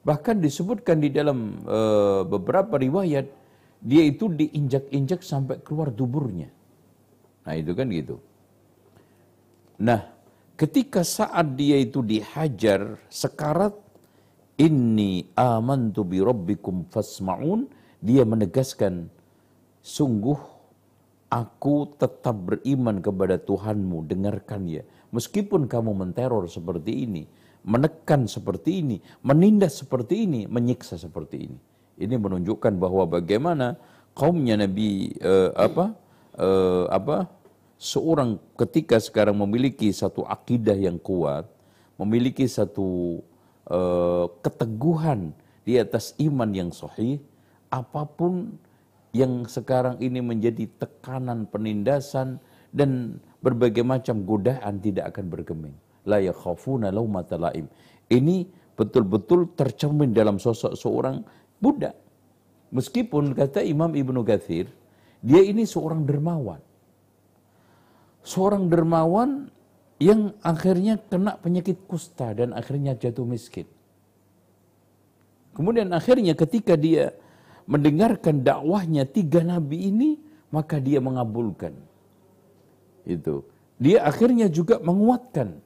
Bahkan disebutkan di dalam uh, beberapa riwayat dia itu diinjak-injak sampai keluar duburnya. Nah itu kan gitu. Nah ketika saat dia itu dihajar sekarat ini amantu bi rabbikum fasma'un dia menegaskan sungguh aku tetap beriman kepada Tuhanmu dengarkan ya meskipun kamu menteror seperti ini menekan seperti ini menindas seperti ini menyiksa seperti ini. Ini menunjukkan bahwa bagaimana kaumnya Nabi uh, apa uh, apa seorang ketika sekarang memiliki satu akidah yang kuat, memiliki satu uh, keteguhan di atas iman yang sahih, apa pun yang sekarang ini menjadi tekanan penindasan dan berbagai macam godaan tidak akan bergeming. La yakhafuna laumata laim. Ini betul-betul tercermin dalam sosok seorang budak. Meskipun kata Imam Ibnu Gathir, dia ini seorang dermawan. Seorang dermawan yang akhirnya kena penyakit kusta dan akhirnya jatuh miskin. Kemudian akhirnya ketika dia mendengarkan dakwahnya tiga nabi ini, maka dia mengabulkan. Itu. Dia akhirnya juga menguatkan.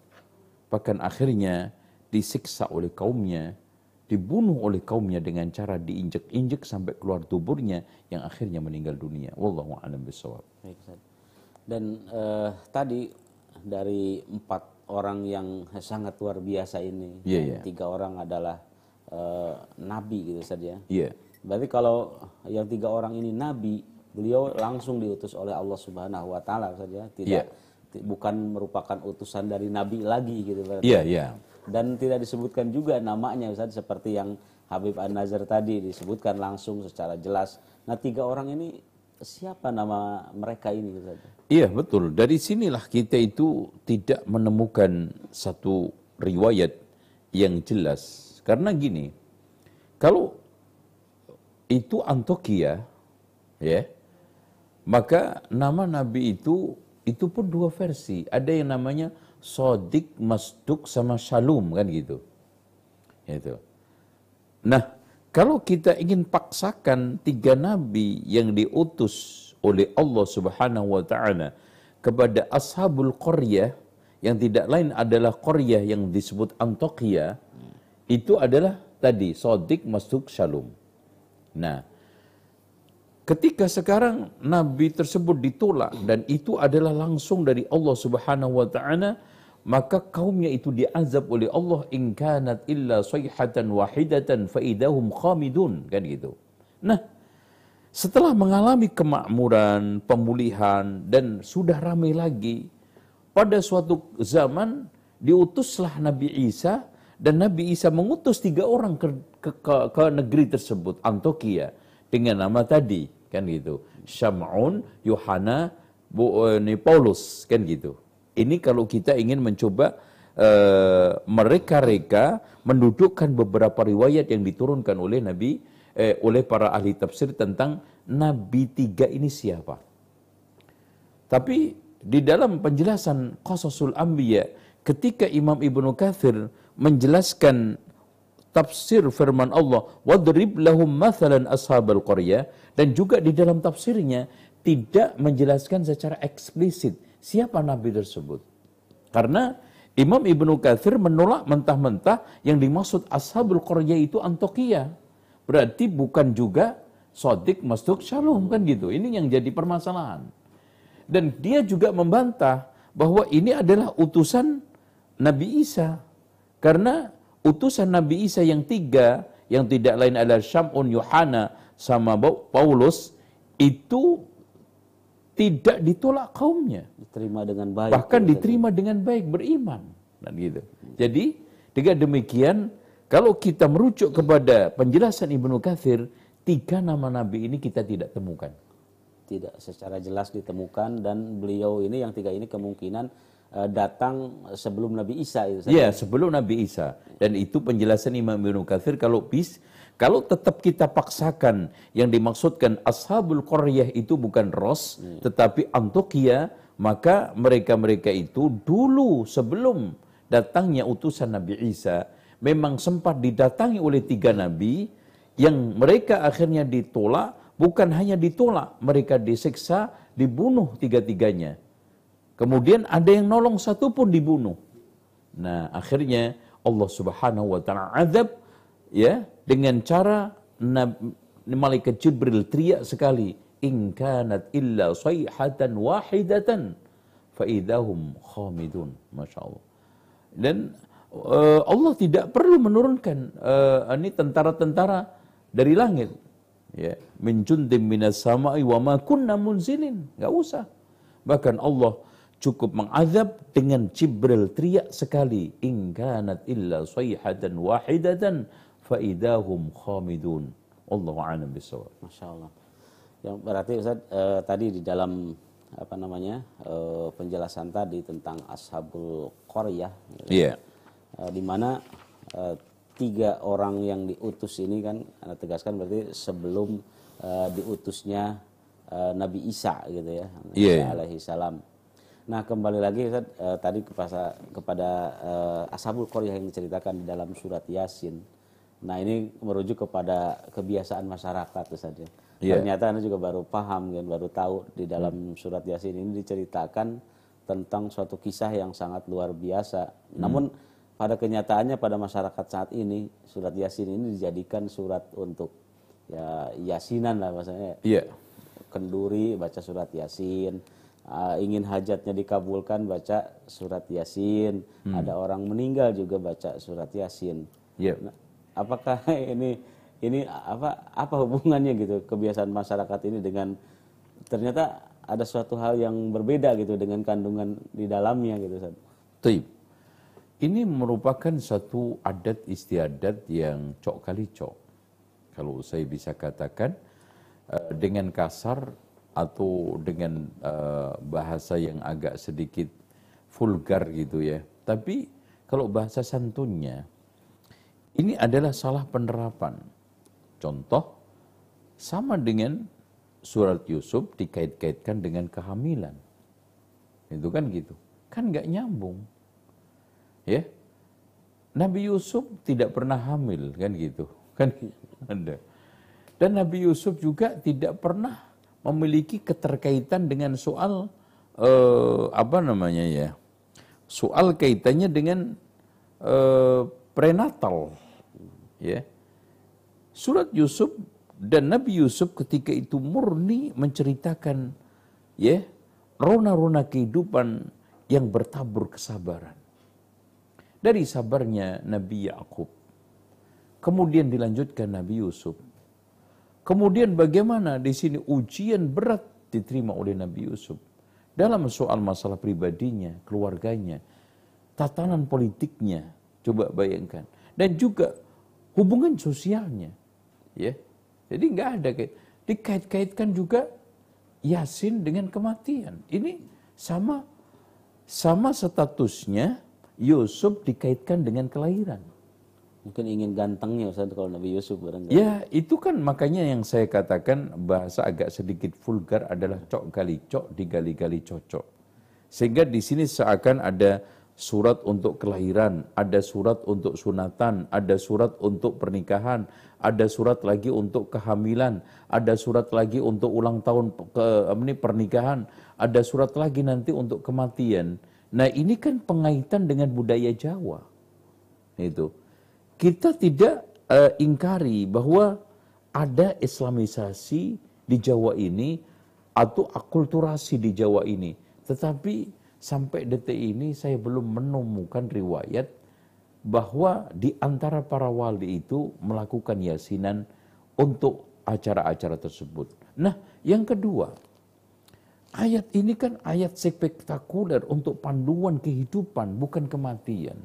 Bahkan akhirnya disiksa oleh kaumnya, dibunuh oleh kaumnya dengan cara diinjek-injek sampai keluar tuburnya yang akhirnya meninggal dunia. Wallahu a'lam bishawab. Dan uh, tadi dari empat orang yang sangat luar biasa ini, yeah, yeah. tiga orang adalah uh, nabi gitu saja. Yeah. Berarti kalau yang tiga orang ini nabi, beliau langsung diutus oleh Allah Subhanahu wa taala saja, tidak ti- bukan merupakan utusan dari nabi lagi gitu berarti. Iya, iya. Dan tidak disebutkan juga namanya Ustaz seperti yang Habib An-Nazar tadi disebutkan langsung secara jelas. Nah, tiga orang ini siapa nama mereka ini Ustaz? Iya betul. Dari sinilah kita itu tidak menemukan satu riwayat yang jelas. Karena gini, kalau itu Antokia, ya, maka nama Nabi itu itu pun dua versi. Ada yang namanya Sodik, Masduk, sama Shalom kan gitu. Itu. Nah, kalau kita ingin paksakan tiga nabi yang diutus oleh Allah Subhanahu wa taala kepada ashabul qaryah yang tidak lain adalah qaryah yang disebut Antokia itu adalah tadi Sodik, Masduk, Shalom. Nah, ketika sekarang nabi tersebut ditolak dan itu adalah langsung dari Allah Subhanahu wa taala maka kaumnya itu diazab oleh Allah in kanat illa sayhatan wahidatan fa idahum khamidun kan gitu. Nah, setelah mengalami kemakmuran, pemulihan dan sudah ramai lagi pada suatu zaman diutuslah Nabi Isa dan Nabi Isa mengutus tiga orang ke, ke, ke, ke negeri tersebut Antokia dengan nama tadi kan gitu Syam'un, Yohana, eh, Paulus kan gitu. Ini kalau kita ingin mencoba eh, mereka-reka mendudukkan beberapa riwayat yang diturunkan oleh Nabi eh, oleh para ahli tafsir tentang Nabi tiga ini siapa. Tapi di dalam penjelasan Qasasul Anbiya ketika Imam Ibnu Katsir menjelaskan tafsir firman Allah wadrib lahum mathalan ashabal qaryah dan juga di dalam tafsirnya tidak menjelaskan secara eksplisit siapa nabi tersebut. Karena Imam Ibnu Katsir menolak mentah-mentah yang dimaksud ashabul qaryah itu Antokia. Berarti bukan juga Sodik, Masduk, Shalom kan gitu. Ini yang jadi permasalahan. Dan dia juga membantah bahwa ini adalah utusan Nabi Isa. Karena utusan Nabi Isa yang tiga, yang tidak lain adalah Syamun, Yohana, sama Paulus, itu tidak ditolak kaumnya. Diterima dengan baik. Bahkan diterima dengan baik, beriman. Dan gitu. Jadi, dengan demikian, kalau kita merujuk kepada penjelasan Ibnu Katsir, tiga nama Nabi ini kita tidak temukan. tidak secara jelas ditemukan dan beliau ini yang tiga ini kemungkinan datang sebelum Nabi Isa itu. Iya, sebelum Nabi Isa. Dan itu penjelasan Imam Ibnu Katsir kalau bis kalau tetap kita paksakan yang dimaksudkan ashabul qaryah itu bukan Ros, tetapi Antokia, maka mereka-mereka itu dulu sebelum datangnya utusan Nabi Isa memang sempat didatangi oleh tiga nabi yang mereka akhirnya ditolak, bukan hanya ditolak, mereka disiksa, dibunuh tiga-tiganya. Kemudian ada yang nolong satu pun dibunuh. Nah, akhirnya Allah Subhanahu wa taala azab ya dengan cara malaikat Jibril teriak sekali, "In kanat illa sayhatan wahidatan fa idahum khamidun." Masya Allah. Dan eh, Allah tidak perlu menurunkan eh, ini tentara-tentara dari langit. Ya, min jundim minas sama'i wa ma kunna munzilin. Enggak usah. Bahkan Allah cukup mengazab dengan Jibril teriak sekali, "In kanat illa sayhatan wahidatan fa idahum khamidun." Allahu a'lam bissawab. Masya Allah. Yang berarti Ustaz eh, tadi di dalam apa namanya eh, penjelasan tadi tentang ashabul qaryah, gitu, Iya. eh, di mana eh, tiga orang yang diutus ini kan anda tegaskan berarti sebelum eh, diutusnya eh, Nabi Isa gitu ya, Isa iya. alaihi salam. Nah kembali lagi Ustaz, eh, tadi kepada, kepada eh, ashabul yang diceritakan di dalam surat Yasin. Nah ini merujuk kepada kebiasaan masyarakat Ustaz ya. Iya. Ternyata Anda juga baru paham kan, baru tahu di dalam surat Yasin ini diceritakan tentang suatu kisah yang sangat luar biasa. Namun pada kenyataannya pada masyarakat saat ini surat Yasin ini dijadikan surat untuk ya yasinan lah maksudnya Iya. kenduri baca surat yasin Ah, ingin hajatnya dikabulkan baca surat yasin ada orang meninggal juga baca surat yasin Iya. Nah, apakah ini ini apa apa hubungannya gitu kebiasaan masyarakat ini dengan ternyata ada suatu hal yang berbeda gitu dengan kandungan di dalamnya gitu Ustaz. Ini merupakan satu adat istiadat yang cok kali cok. Kalau saya bisa katakan eh, dengan kasar atau dengan eh, bahasa yang agak sedikit vulgar gitu ya. Tapi kalau bahasa santunnya ini adalah salah penerapan. Contoh sama dengan surat Yusuf dikait-kaitkan dengan kehamilan. Itu kan gitu. Kan nggak nyambung. Ya. Nabi Yusuf tidak pernah hamil kan gitu. Kan ada. Dan Nabi Yusuf juga tidak pernah memiliki keterkaitan dengan soal eh, apa namanya ya? Soal kaitannya dengan eh, prenatal. Ya. Surat Yusuf dan Nabi Yusuf ketika itu murni menceritakan ya rona-rona kehidupan yang bertabur kesabaran. Dari sabarnya Nabi Yakub. Kemudian dilanjutkan Nabi Yusuf. Kemudian bagaimana di sini ujian berat diterima oleh Nabi Yusuf dalam soal masalah pribadinya, keluarganya, tatanan politiknya. Coba bayangkan. Dan juga hubungan sosialnya. Ya. Jadi nggak ada dikait-kaitkan juga Yasin dengan kematian. Ini sama sama statusnya Yusuf dikaitkan dengan kelahiran. Mungkin ingin gantengnya Ustaz kalau Nabi Yusuf barangkali. Ya, itu kan makanya yang saya katakan bahasa agak sedikit vulgar adalah cok gali cok digali-gali cocok. Sehingga di sini seakan ada surat untuk kelahiran, ada surat untuk sunatan, ada surat untuk pernikahan, ada surat lagi untuk kehamilan, ada surat lagi untuk ulang tahun ke ini pernikahan, ada surat lagi nanti untuk kematian. Nah ini kan pengaitan dengan budaya Jawa. Itu. Kita tidak uh, ingkari bahwa ada islamisasi di Jawa ini atau akulturasi di Jawa ini. Tetapi sampai detik ini saya belum menemukan riwayat bahwa di antara para wali itu melakukan yasinan untuk acara-acara tersebut. Nah, yang kedua, Ayat ini kan ayat spektakuler untuk panduan kehidupan, bukan kematian.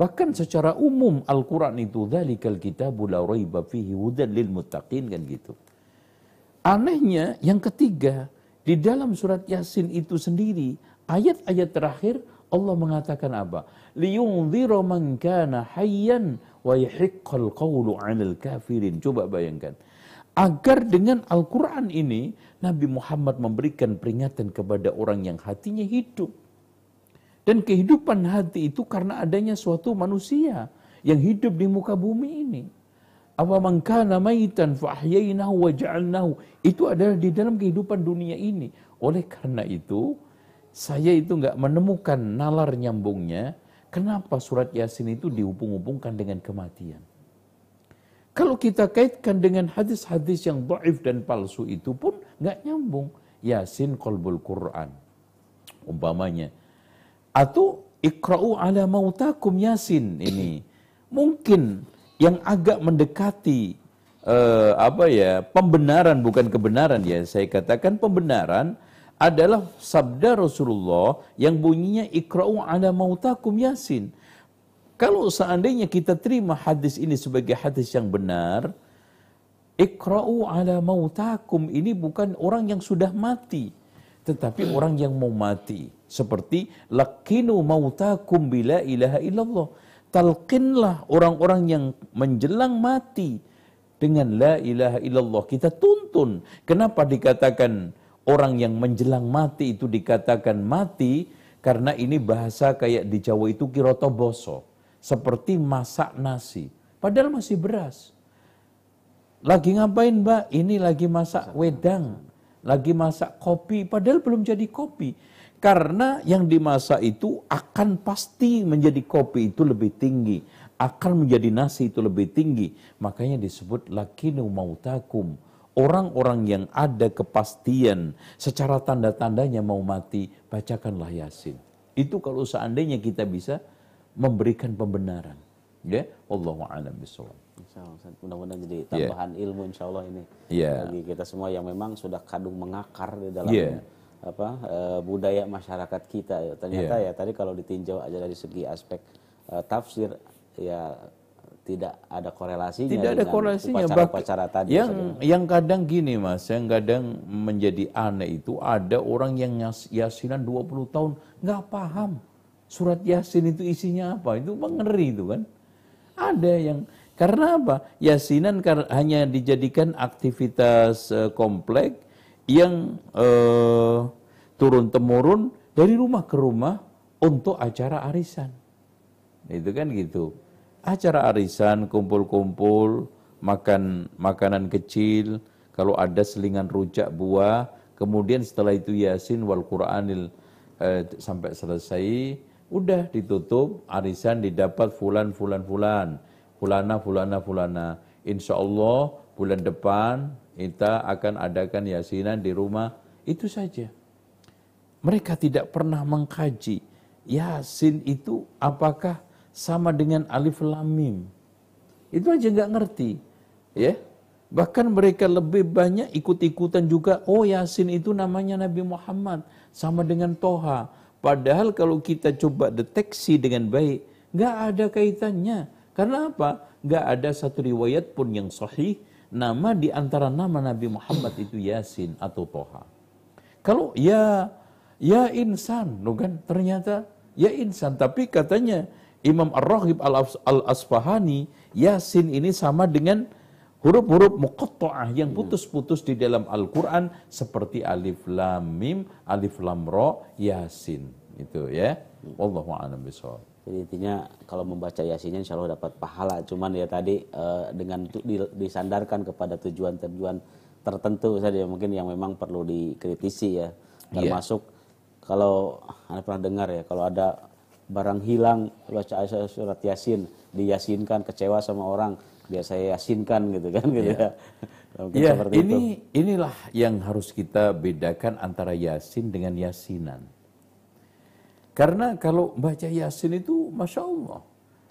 Bahkan secara umum Al-Quran itu Dhalikal kitabu la raiba fihi hudan lil muttaqin kan gitu. Anehnya yang ketiga, di dalam surat Yasin itu sendiri, ayat-ayat terakhir Allah mengatakan apa? Liyunzira man kana hayyan wa yahiqqal qawlu 'alal kafirin. Coba bayangkan. Agar dengan Al-Quran ini Nabi Muhammad memberikan peringatan kepada orang yang hatinya hidup. Dan kehidupan hati itu karena adanya suatu manusia yang hidup di muka bumi ini. Awa man kana maitan fa ahyaynahu wa ja'alnahu. Itu adalah di dalam kehidupan dunia ini. Oleh karena itu, saya itu nggak menemukan nalar nyambungnya. Kenapa surat Yasin itu dihubung-hubungkan dengan kematian? Kalau kita kaitkan dengan hadis-hadis yang dhaif dan palsu itu pun nggak nyambung. Yasin kolbul Quran. Umpamanya. Atau ikra'u ala mautakum yasin ini. Mungkin yang agak mendekati uh, apa ya pembenaran bukan kebenaran ya saya katakan pembenaran adalah sabda Rasulullah yang bunyinya ikra'u ala mautakum yasin kalau seandainya kita terima hadis ini sebagai hadis yang benar, ikra'u ala mautakum ini bukan orang yang sudah mati, tetapi orang yang mau mati. Seperti lakinu mautakum bila ilaha illallah. Talqinlah orang-orang yang menjelang mati dengan la ilaha illallah. Kita tuntun. Kenapa dikatakan orang yang menjelang mati itu dikatakan mati? Karena ini bahasa kayak di Jawa itu kiroto boso seperti masak nasi. Padahal masih beras. Lagi ngapain mbak? Ini lagi masak wedang. Lagi masak kopi. Padahal belum jadi kopi. Karena yang dimasak itu akan pasti menjadi kopi itu lebih tinggi. Akan menjadi nasi itu lebih tinggi. Makanya disebut lakinu mautakum. Orang-orang yang ada kepastian secara tanda-tandanya mau mati, bacakanlah Yasin. Itu kalau seandainya kita bisa memberikan pembenaran. Ya, Allahu a'lam bishawab. Mudah-mudahan jadi tambahan ilmu insya Allah ini Iya. bagi kita semua yang memang sudah kadung mengakar di dalam Iya. Apa eh, budaya masyarakat kita. Ya. Ternyata ya tadi kalau ditinjau aja dari segi aspek eh, tafsir ya tidak ada korelasinya Tidak ada dengan korelasinya. Bak- tadi. yang Ustaz, ya. yang kadang gini mas, yang kadang menjadi aneh itu ada orang yang yas- yasinan 20 tahun nggak paham surat yasin itu isinya apa. Itu mengeri itu kan. Ada yang karena apa? Yasinan hanya dijadikan aktivitas eh, komplek yang eh, turun temurun dari rumah ke rumah untuk acara arisan. Itu kan gitu. Acara arisan, kumpul-kumpul, makan makanan kecil, kalau ada selingan rujak buah, kemudian setelah itu Yasin wal Qur'anil eh, sampai selesai, udah ditutup, arisan didapat fulan fulan fulan, fulana fulana fulana. Insya Allah bulan depan kita akan adakan yasinan di rumah, itu saja. Mereka tidak pernah mengkaji Yasin itu apakah sama dengan alif lam mim. Itu aja nggak ngerti. Ya. Bahkan mereka lebih banyak ikut-ikutan juga, oh Yasin itu namanya Nabi Muhammad sama dengan Toha. Padahal kalau kita coba deteksi dengan baik, nggak ada kaitannya. Karena apa? Nggak ada satu riwayat pun yang sahih nama di antara nama Nabi Muhammad itu Yasin atau Toha. Kalau ya ya insan, no kan? Ternyata ya insan, tapi katanya Imam Ar-Raghib Al-Asfahani, Yasin ini sama dengan huruf-huruf muqatta'ah yang putus-putus di dalam Al-Qur'an seperti alif lam mim, alif lam ra, Yasin. Itu ya. Wallahu a'lam bishawab. Jadi intinya kalau membaca yasinnya insya Allah dapat pahala. Cuman ya tadi eh, dengan disandarkan kepada tujuan-tujuan tertentu saja mungkin yang memang perlu dikritisi ya. Termasuk kalau anda pernah dengar ya kalau ada barang hilang baca surat yasin diyasinkan kecewa sama orang biar saya yasinkan gitu kan gitu ya. Mungkin Ya, seperti ini itu. inilah yang harus kita bedakan antara Yasin dengan Yasinan. Karena kalau baca Yasin itu, Masya Allah,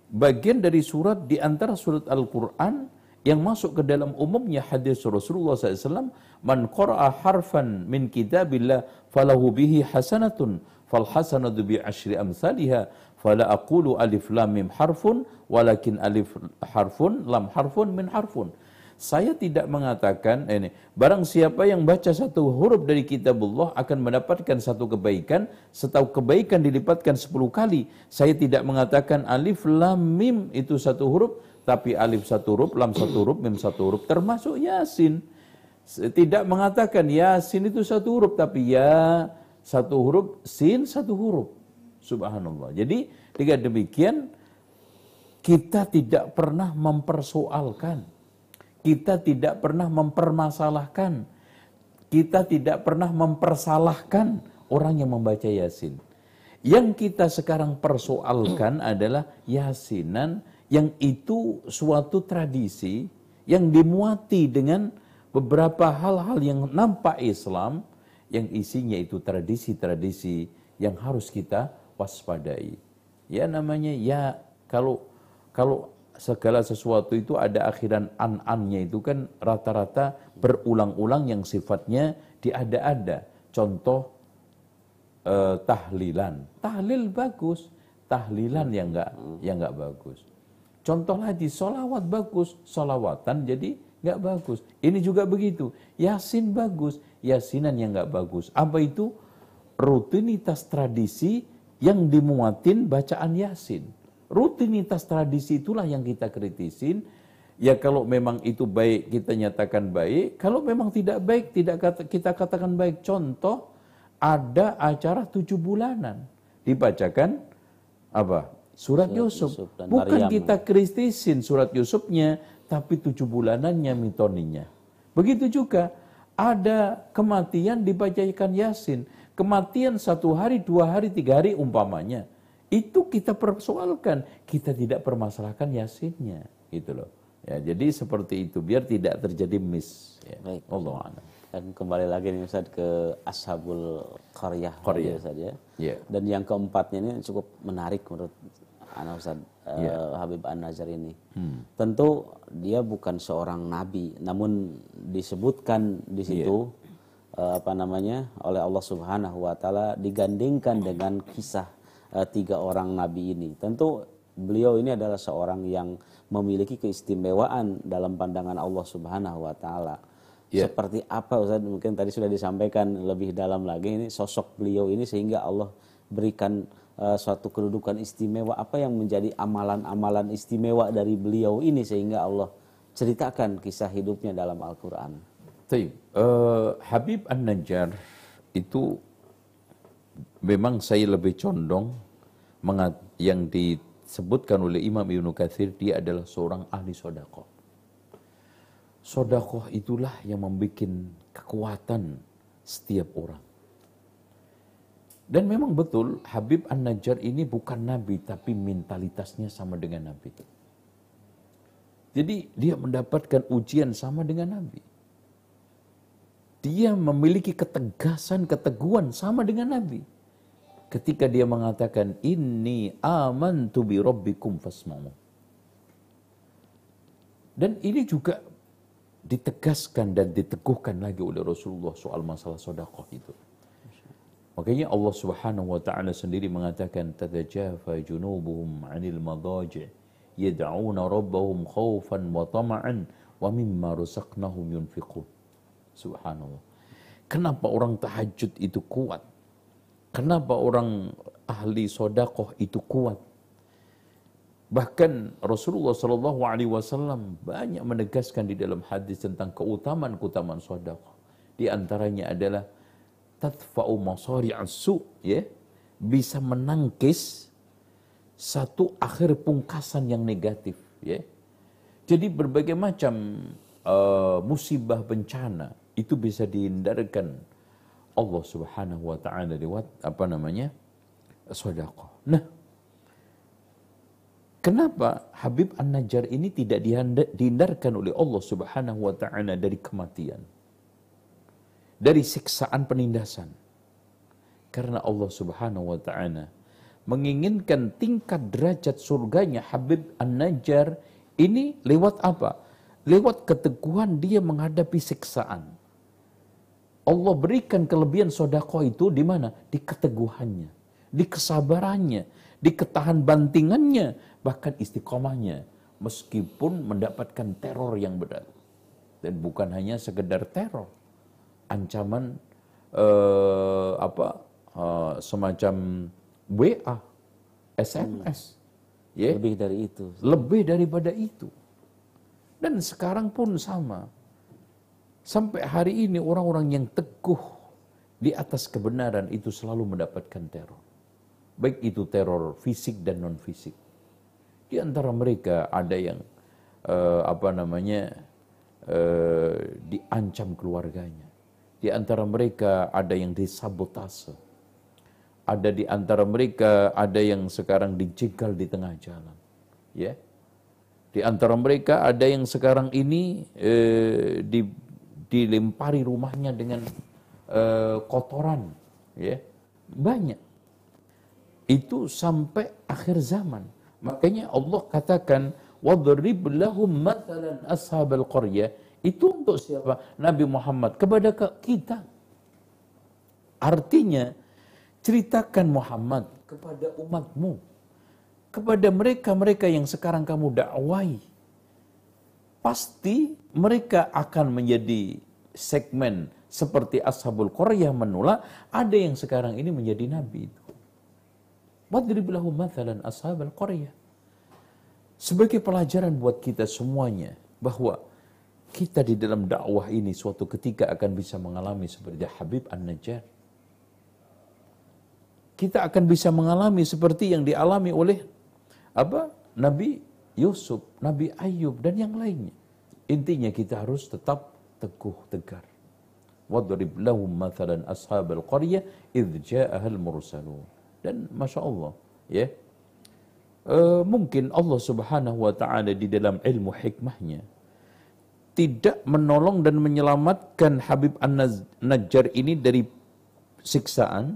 bagian dari surat di antara surat Al-Quran yang masuk ke dalam umumnya hadis Rasulullah SAW, Man qara'a harfan min kitabillah falahu bihi hasanatun, fal hasanatu bi ashri amsalihha, fala aqulu alif lam mim harfun, walakin alif harfun, lam harfun, min harfun. Saya tidak mengatakan eh, ini barang siapa yang baca satu huruf dari kitabullah akan mendapatkan satu kebaikan setahu kebaikan dilipatkan 10 kali. Saya tidak mengatakan alif lam mim itu satu huruf tapi alif satu huruf, lam satu huruf, mim satu huruf termasuk yasin. Tidak mengatakan yasin itu satu huruf tapi ya satu huruf, sin satu huruf. Subhanallah. Jadi dengan demikian kita tidak pernah mempersoalkan kita tidak pernah mempermasalahkan, kita tidak pernah mempersalahkan orang yang membaca Yasin. Yang kita sekarang persoalkan adalah Yasinan yang itu suatu tradisi yang dimuati dengan beberapa hal-hal yang nampak Islam yang isinya itu tradisi-tradisi yang harus kita waspadai. Ya namanya ya kalau kalau segala sesuatu itu ada akhiran an-annya itu kan rata-rata berulang-ulang yang sifatnya diada-ada. Contoh eh, tahlilan. Tahlil bagus, tahlilan yang enggak yang enggak bagus. Contoh lagi solawat bagus, solawatan jadi nggak bagus. Ini juga begitu. Yasin bagus, yasinan yang nggak bagus. Apa itu? Rutinitas tradisi yang dimuatin bacaan yasin. Rutinitas tradisi itulah yang kita kritisin. Ya kalau memang itu baik kita nyatakan baik, kalau memang tidak baik tidak kata, kita katakan baik. Contoh ada acara tujuh bulanan dibacakan apa? Surat, Yusuf. Yusuf dan Bukan Maryam. kita kritisin surat Yusufnya, tapi tujuh bulanannya mitoninya. Begitu juga ada kematian dibacakan Yasin. Kematian satu hari, dua hari, tiga hari umpamanya. Itu kita persoalkan. Kita tidak permasalahkan Yasinnya. Gitu loh. Ya, jadi seperti itu. Biar tidak terjadi miss. Ya. Baik. Allah. Dan kembali lagi nih Ustaz ke Ashabul Qaryah. Qaryah. Ustaz, ya. Ya. Dan yang keempatnya ini cukup menarik menurut Ana Ustaz. eh, Habib An-Najjar ini. Tentu dia bukan seorang nabi, namun disebutkan di situ eh, apa namanya oleh Allah Subhanahu wa taala digandingkan dengan kisah eh, tiga orang nabi ini. Tentu beliau ini adalah seorang yang memiliki keistimewaan dalam pandangan Allah Subhanahu wa taala. Ya. Seperti apa Ustaz mungkin tadi sudah disampaikan lebih dalam lagi ini sosok beliau ini sehingga Allah berikan eh, suatu kedudukan istimewa apa yang menjadi amalan-amalan istimewa dari beliau ini sehingga Allah ceritakan kisah hidupnya dalam Al-Qur'an. Eh, Habib An-Najjar itu memang saya lebih condong yang disebutkan oleh Imam Ibnu Katsir dia adalah seorang ahli sodakoh. Sodakoh itulah yang membuat kekuatan setiap orang. Dan memang betul Habib An-Najjar ini bukan nabi tapi mentalitasnya sama dengan nabi. Jadi dia mendapatkan ujian sama dengan nabi. Dia memiliki ketegasan, keteguhan sama dengan nabi. Ketika dia mengatakan inni amantu bi rabbikum. Dan ini juga ditegaskan dan diteguhkan lagi oleh Rasulullah soal masalah sodakoh itu. Makanya Allah Subhanahu wa taala sendiri mengatakan tatajafa junubuhum 'anil madaji' yad'una rabbahum khaufan wa tama'an wa mimma razaqnahum yunfiqun. Subhanallah. Kenapa orang tahajud itu kuat? Kenapa orang ahli sodakoh itu kuat? Bahkan Rasulullah Shallallahu Alaihi Wasallam banyak menegaskan di dalam hadis tentang keutamaan-keutamaan sodakoh. Di antaranya adalah tadfa'u masari asu, ya, bisa menangkis satu akhir pungkasan yang negatif, ya. Jadi berbagai macam uh, musibah bencana itu bisa dihindarkan Allah Subhanahu wa taala lewat apa namanya? sedekah. Nah, kenapa Habib An-Najjar ini tidak dihindarkan oleh Allah Subhanahu wa taala dari kematian? Dari siksaan penindasan. Karena Allah Subhanahu wa taala menginginkan tingkat derajat surganya Habib An-Najjar ini lewat apa? Lewat keteguhan dia menghadapi siksaan. Allah berikan kelebihan sodako itu di mana? Di keteguhannya, di kesabarannya, di ketahan bantingannya, bahkan istiqomahnya. Meskipun mendapatkan teror yang berat. Dan bukan hanya sekedar teror. Ancaman eh, apa eh, semacam WA, SMS. Ya. Lebih dari itu. Lebih daripada itu. Dan sekarang pun sama Sampai hari ini orang-orang yang teguh di atas kebenaran itu selalu mendapatkan teror. Baik itu teror fisik dan non fisik. Di antara mereka ada yang uh, apa namanya uh, diancam keluarganya. Di antara mereka ada yang disabotase. Ada di antara mereka ada yang sekarang dijegal di tengah jalan. Ya. Di antara mereka ada yang sekarang ini eh, di dilempari rumahnya dengan uh, kotoran, ya banyak. Itu sampai akhir zaman. Makanya Allah katakan wadrib lahum matalan ashabal qaryah itu untuk siapa? Nabi Muhammad kepada kita. Artinya ceritakan Muhammad kepada umatmu kepada mereka-mereka yang sekarang kamu dakwai pasti mereka akan menjadi segmen seperti Ashabul Qaryah menolak, ada yang sekarang ini menjadi nabi itu. Mathalan ashabul Qaryah. Sebagai pelajaran buat kita semuanya bahwa kita di dalam dakwah ini suatu ketika akan bisa mengalami seperti Habib An-Najjar. Kita akan bisa mengalami seperti yang dialami oleh apa? Nabi Yusuf, Nabi Ayub dan yang lainnya. Intinya kita harus tetap teguh tegar. Wadrib lahum mathalan ashabal qaryah idh ja'ahal mursalun. Dan Masya Allah, ya. Uh, mungkin Allah subhanahu wa ta'ala di dalam ilmu hikmahnya tidak menolong dan menyelamatkan Habib An-Najjar ini dari siksaan,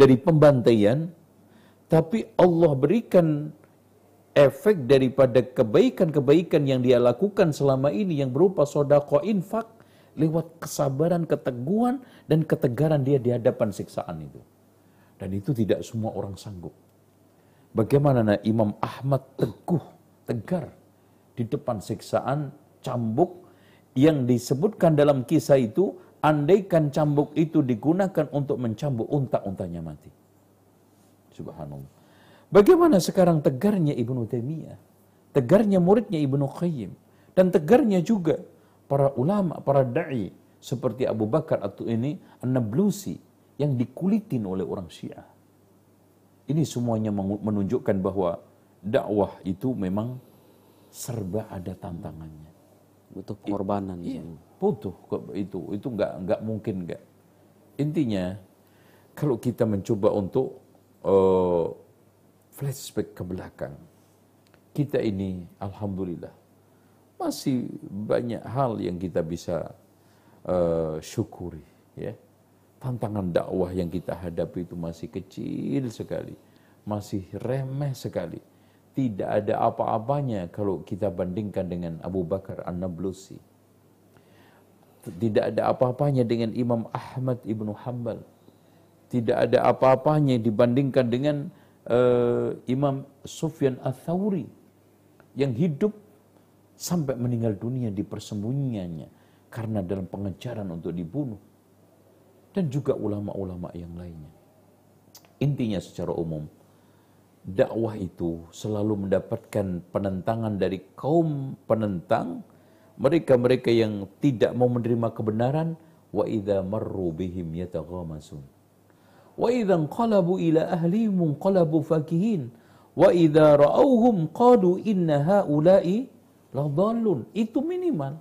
dari pembantaian, tapi Allah berikan efek daripada kebaikan-kebaikan yang dia lakukan selama ini yang berupa sodako infak lewat kesabaran, keteguhan, dan ketegaran dia di hadapan siksaan itu. Dan itu tidak semua orang sanggup. Bagaimana nah, Imam Ahmad teguh, tegar di depan siksaan cambuk yang disebutkan dalam kisah itu, andaikan cambuk itu digunakan untuk mencambuk unta-untanya mati. Subhanallah. Bagaimana sekarang tegarnya Ibnu Taimiyah, tegarnya muridnya Ibnu Qayyim, dan tegarnya juga para ulama, para dai seperti Abu Bakar atau ini An-Nablusi yang dikulitin oleh orang Syiah. Ini semuanya menunjukkan bahwa dakwah itu memang serba ada tantangannya. Butuh pengorbanan. Iya, butuh itu. Itu nggak nggak mungkin nggak. Intinya kalau kita mencoba untuk uh, flashback ke belakang. Kita ini alhamdulillah masih banyak hal yang kita bisa uh, syukuri ya. Tantangan dakwah yang kita hadapi itu masih kecil sekali, masih remeh sekali. Tidak ada apa-apanya kalau kita bandingkan dengan Abu Bakar An-Nablusi. Tidak ada apa-apanya dengan Imam Ahmad Ibnu Hanbal. Tidak ada apa-apanya dibandingkan dengan uh, Imam Sufyan Ats-Tsauri yang hidup sampai meninggal dunia di persembunyiannya karena dalam pengejaran untuk dibunuh. Dan juga ulama-ulama yang lainnya. Intinya secara umum dakwah itu selalu mendapatkan penentangan dari kaum penentang. Mereka-mereka yang tidak mau menerima kebenaran wa idza marru bihim yataghamasun Wa idza qalabu ila ahlihim qalabu fakihin. Wa idza ra'awhum qalu inna. Itu minimal.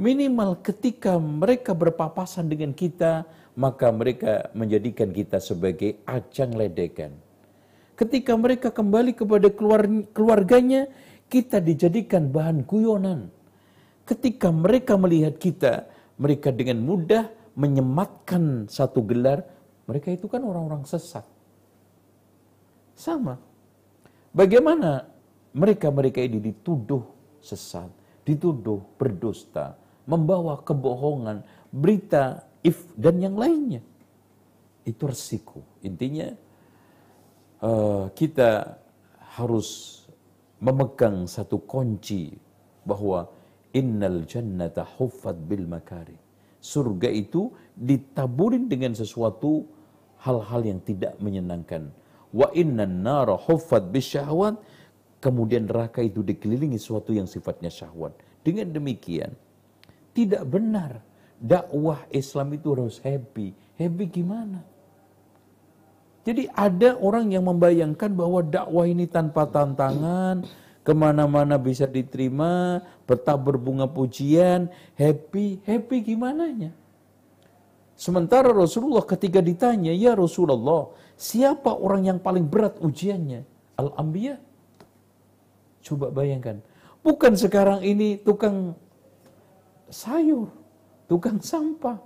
Minimal ketika mereka berpapasan dengan kita, maka mereka menjadikan kita sebagai ajang ledekan. Ketika mereka kembali kepada keluarganya, kita dijadikan bahan guyonan. Ketika mereka melihat kita, mereka dengan mudah menyematkan satu gelar mereka itu kan orang-orang sesat. Sama. Bagaimana mereka-mereka ini dituduh sesat, dituduh berdusta, membawa kebohongan, berita if dan yang lainnya. Itu resiko. Intinya uh, kita harus memegang satu kunci bahwa innal jannata huffat bil makari. Surga itu ditaburin dengan sesuatu hal-hal yang tidak menyenangkan. Wa inna nara huffat bisyahwat. Kemudian neraka itu dikelilingi sesuatu yang sifatnya syahwat. Dengan demikian, tidak benar dakwah Islam itu harus happy. Happy gimana? Jadi ada orang yang membayangkan bahwa dakwah ini tanpa tantangan, ke mana-mana bisa diterima, bertabur bunga pujian, happy, happy gimana nya? Sementara Rasulullah ketika ditanya, ya Rasulullah, siapa orang yang paling berat ujiannya? Al-Anbiya. Coba bayangkan. Bukan sekarang ini tukang sayur, tukang sampah,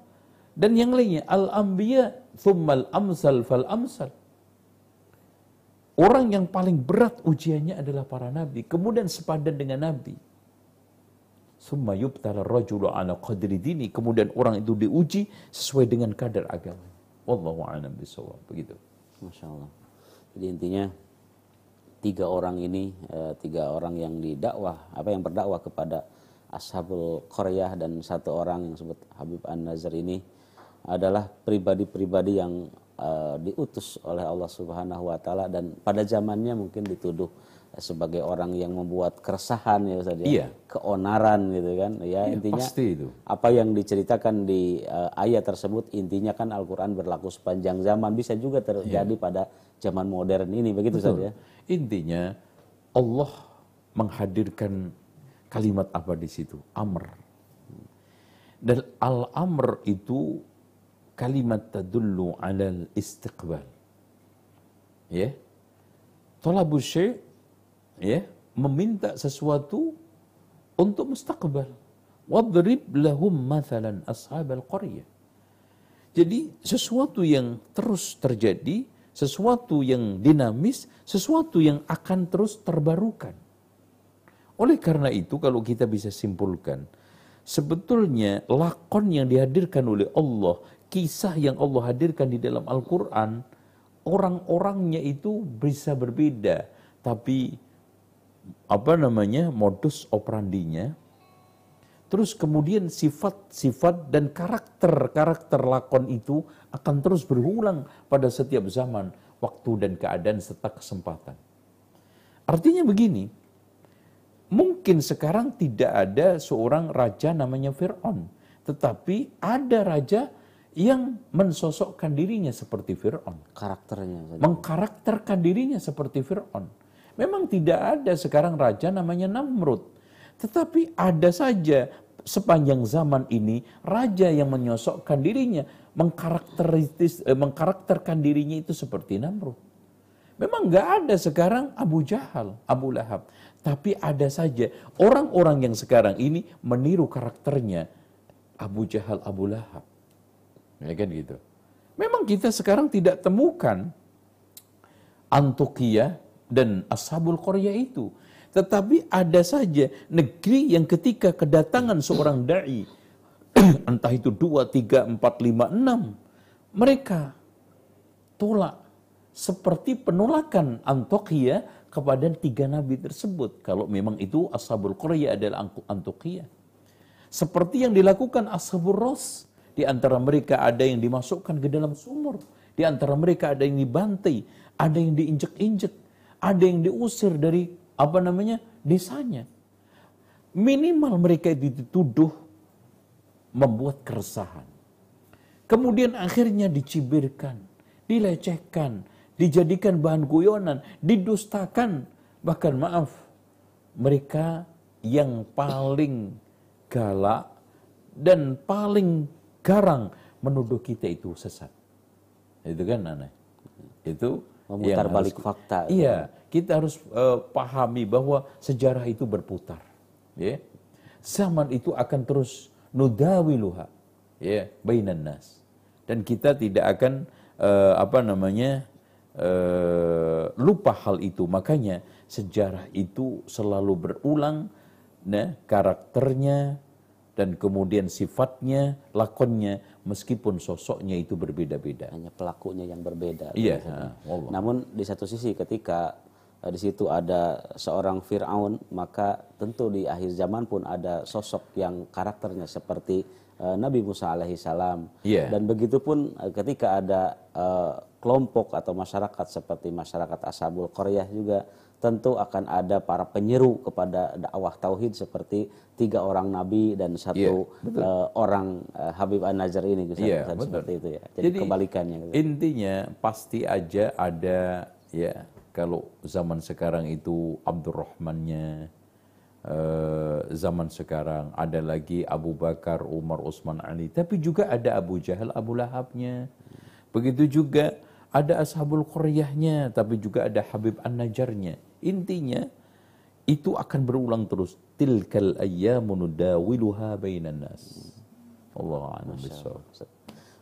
dan yang lainnya. Al-Anbiya, thummal amsal fal amsal. Orang yang paling berat ujiannya adalah para nabi. Kemudian sepadan dengan nabi. Summa yubtala rajulu ala qadri dini. Kemudian orang itu diuji sesuai dengan kadar agama. Wallahu a'lam bishawab. Begitu. Masya Allah. Jadi intinya tiga orang ini, eh, tiga orang yang didakwah, apa yang berdakwah kepada Ashabul Qaryah dan satu orang yang disebut Habib An-Nazar ini adalah pribadi-pribadi yang uh, diutus oleh Allah Subhanahu wa taala dan pada zamannya mungkin dituduh sebagai orang yang membuat keresahan ya Ustaz ya. Iya. Keonaran gitu kan. Ya iya, intinya pasti itu. apa yang diceritakan di uh, ayat tersebut intinya kan Al-Qur'an berlaku sepanjang zaman bisa juga terjadi iya. pada zaman modern ini begitu Ustaz ya. Intinya Allah menghadirkan kalimat apa di situ? Amr. Dan al-amr itu kalimat tadullu alal istiqbal. Ya. Talabu syai' ya, meminta sesuatu untuk mustaqbal. Wadrib lahum mathalan ashabal qaryah. Jadi sesuatu yang terus terjadi sesuatu yang dinamis, sesuatu yang akan terus terbarukan. Oleh karena itu kalau kita bisa simpulkan, sebetulnya lakon yang dihadirkan oleh Allah, kisah yang Allah hadirkan di dalam Al-Quran, orang-orangnya itu bisa berbeda, tapi apa namanya modus operandinya, terus kemudian sifat-sifat dan karakter-karakter lakon itu akan terus berulang pada setiap zaman, waktu dan keadaan serta kesempatan. Artinya begini, mungkin sekarang tidak ada seorang raja namanya Fir'aun, tetapi ada raja yang mensosokkan dirinya seperti Fir'aun. Karakternya. Mengkarakterkan dirinya seperti Fir'aun. Memang tidak ada sekarang raja namanya Namrud. Tetapi ada saja sepanjang zaman ini raja yang menyosokkan dirinya, mengkarakteristis, eh, mengkarakterkan dirinya itu seperti Namrud. Memang nggak ada sekarang Abu Jahal, Abu Lahab. Tapi ada saja orang-orang yang sekarang ini meniru karakternya Abu Jahal, Abu Lahab. Ya kan gitu. Memang kita sekarang tidak temukan Antokia dan Ashabul Korea itu. Tetapi ada saja negeri yang ketika kedatangan seorang da'i, entah itu dua, tiga, empat, lima, enam, mereka tolak seperti penolakan Antokia kepada tiga nabi tersebut. Kalau memang itu Ashabul Korea adalah Antokia. Seperti yang dilakukan Ashabul Ros di antara mereka ada yang dimasukkan ke dalam sumur. Di antara mereka ada yang dibantai, ada yang diinjek-injek, ada yang diusir dari apa namanya desanya. Minimal mereka dituduh membuat keresahan. Kemudian akhirnya dicibirkan, dilecehkan, dijadikan bahan guyonan, didustakan. Bahkan maaf, mereka yang paling galak dan paling garang menuduh kita itu sesat. Itu kan aneh. Itu memutar balik harus, fakta. Iya, kita harus uh, pahami bahwa sejarah itu berputar. Ya. Zaman itu akan terus nudawiluha ya bainan nas. Dan kita tidak akan uh, apa namanya uh, lupa hal itu. Makanya sejarah itu selalu berulang nah karakternya dan kemudian sifatnya, lakonnya, meskipun sosoknya itu berbeda-beda. Hanya pelakunya yang berbeda. Iya. Allah. Namun di satu sisi ketika uh, di situ ada seorang Fir'aun, maka tentu di akhir zaman pun ada sosok yang karakternya seperti uh, Nabi Musa alaihissalam. Yeah. Dan begitu pun uh, ketika ada uh, kelompok atau masyarakat seperti masyarakat Ashabul Qaryah juga tentu akan ada para penyeru kepada dakwah tauhid seperti tiga orang nabi dan satu yeah, uh, orang uh, Habib An-Najjar ini Gus yeah, seperti itu ya. Jadi, Jadi kebalikannya. Gitu. Intinya pasti aja ada ya kalau zaman sekarang itu Abdurrahmannya uh, zaman sekarang ada lagi Abu Bakar, Umar, Utsman, Ali, tapi juga ada Abu Jahal, Abu Lahabnya. Begitu juga ada Ashabul Qaryahnya, tapi juga ada Habib An-Najjarnya. Intinya itu akan berulang terus. Tilkal ayyamu nudawiluha bainan nas. Allah a'lam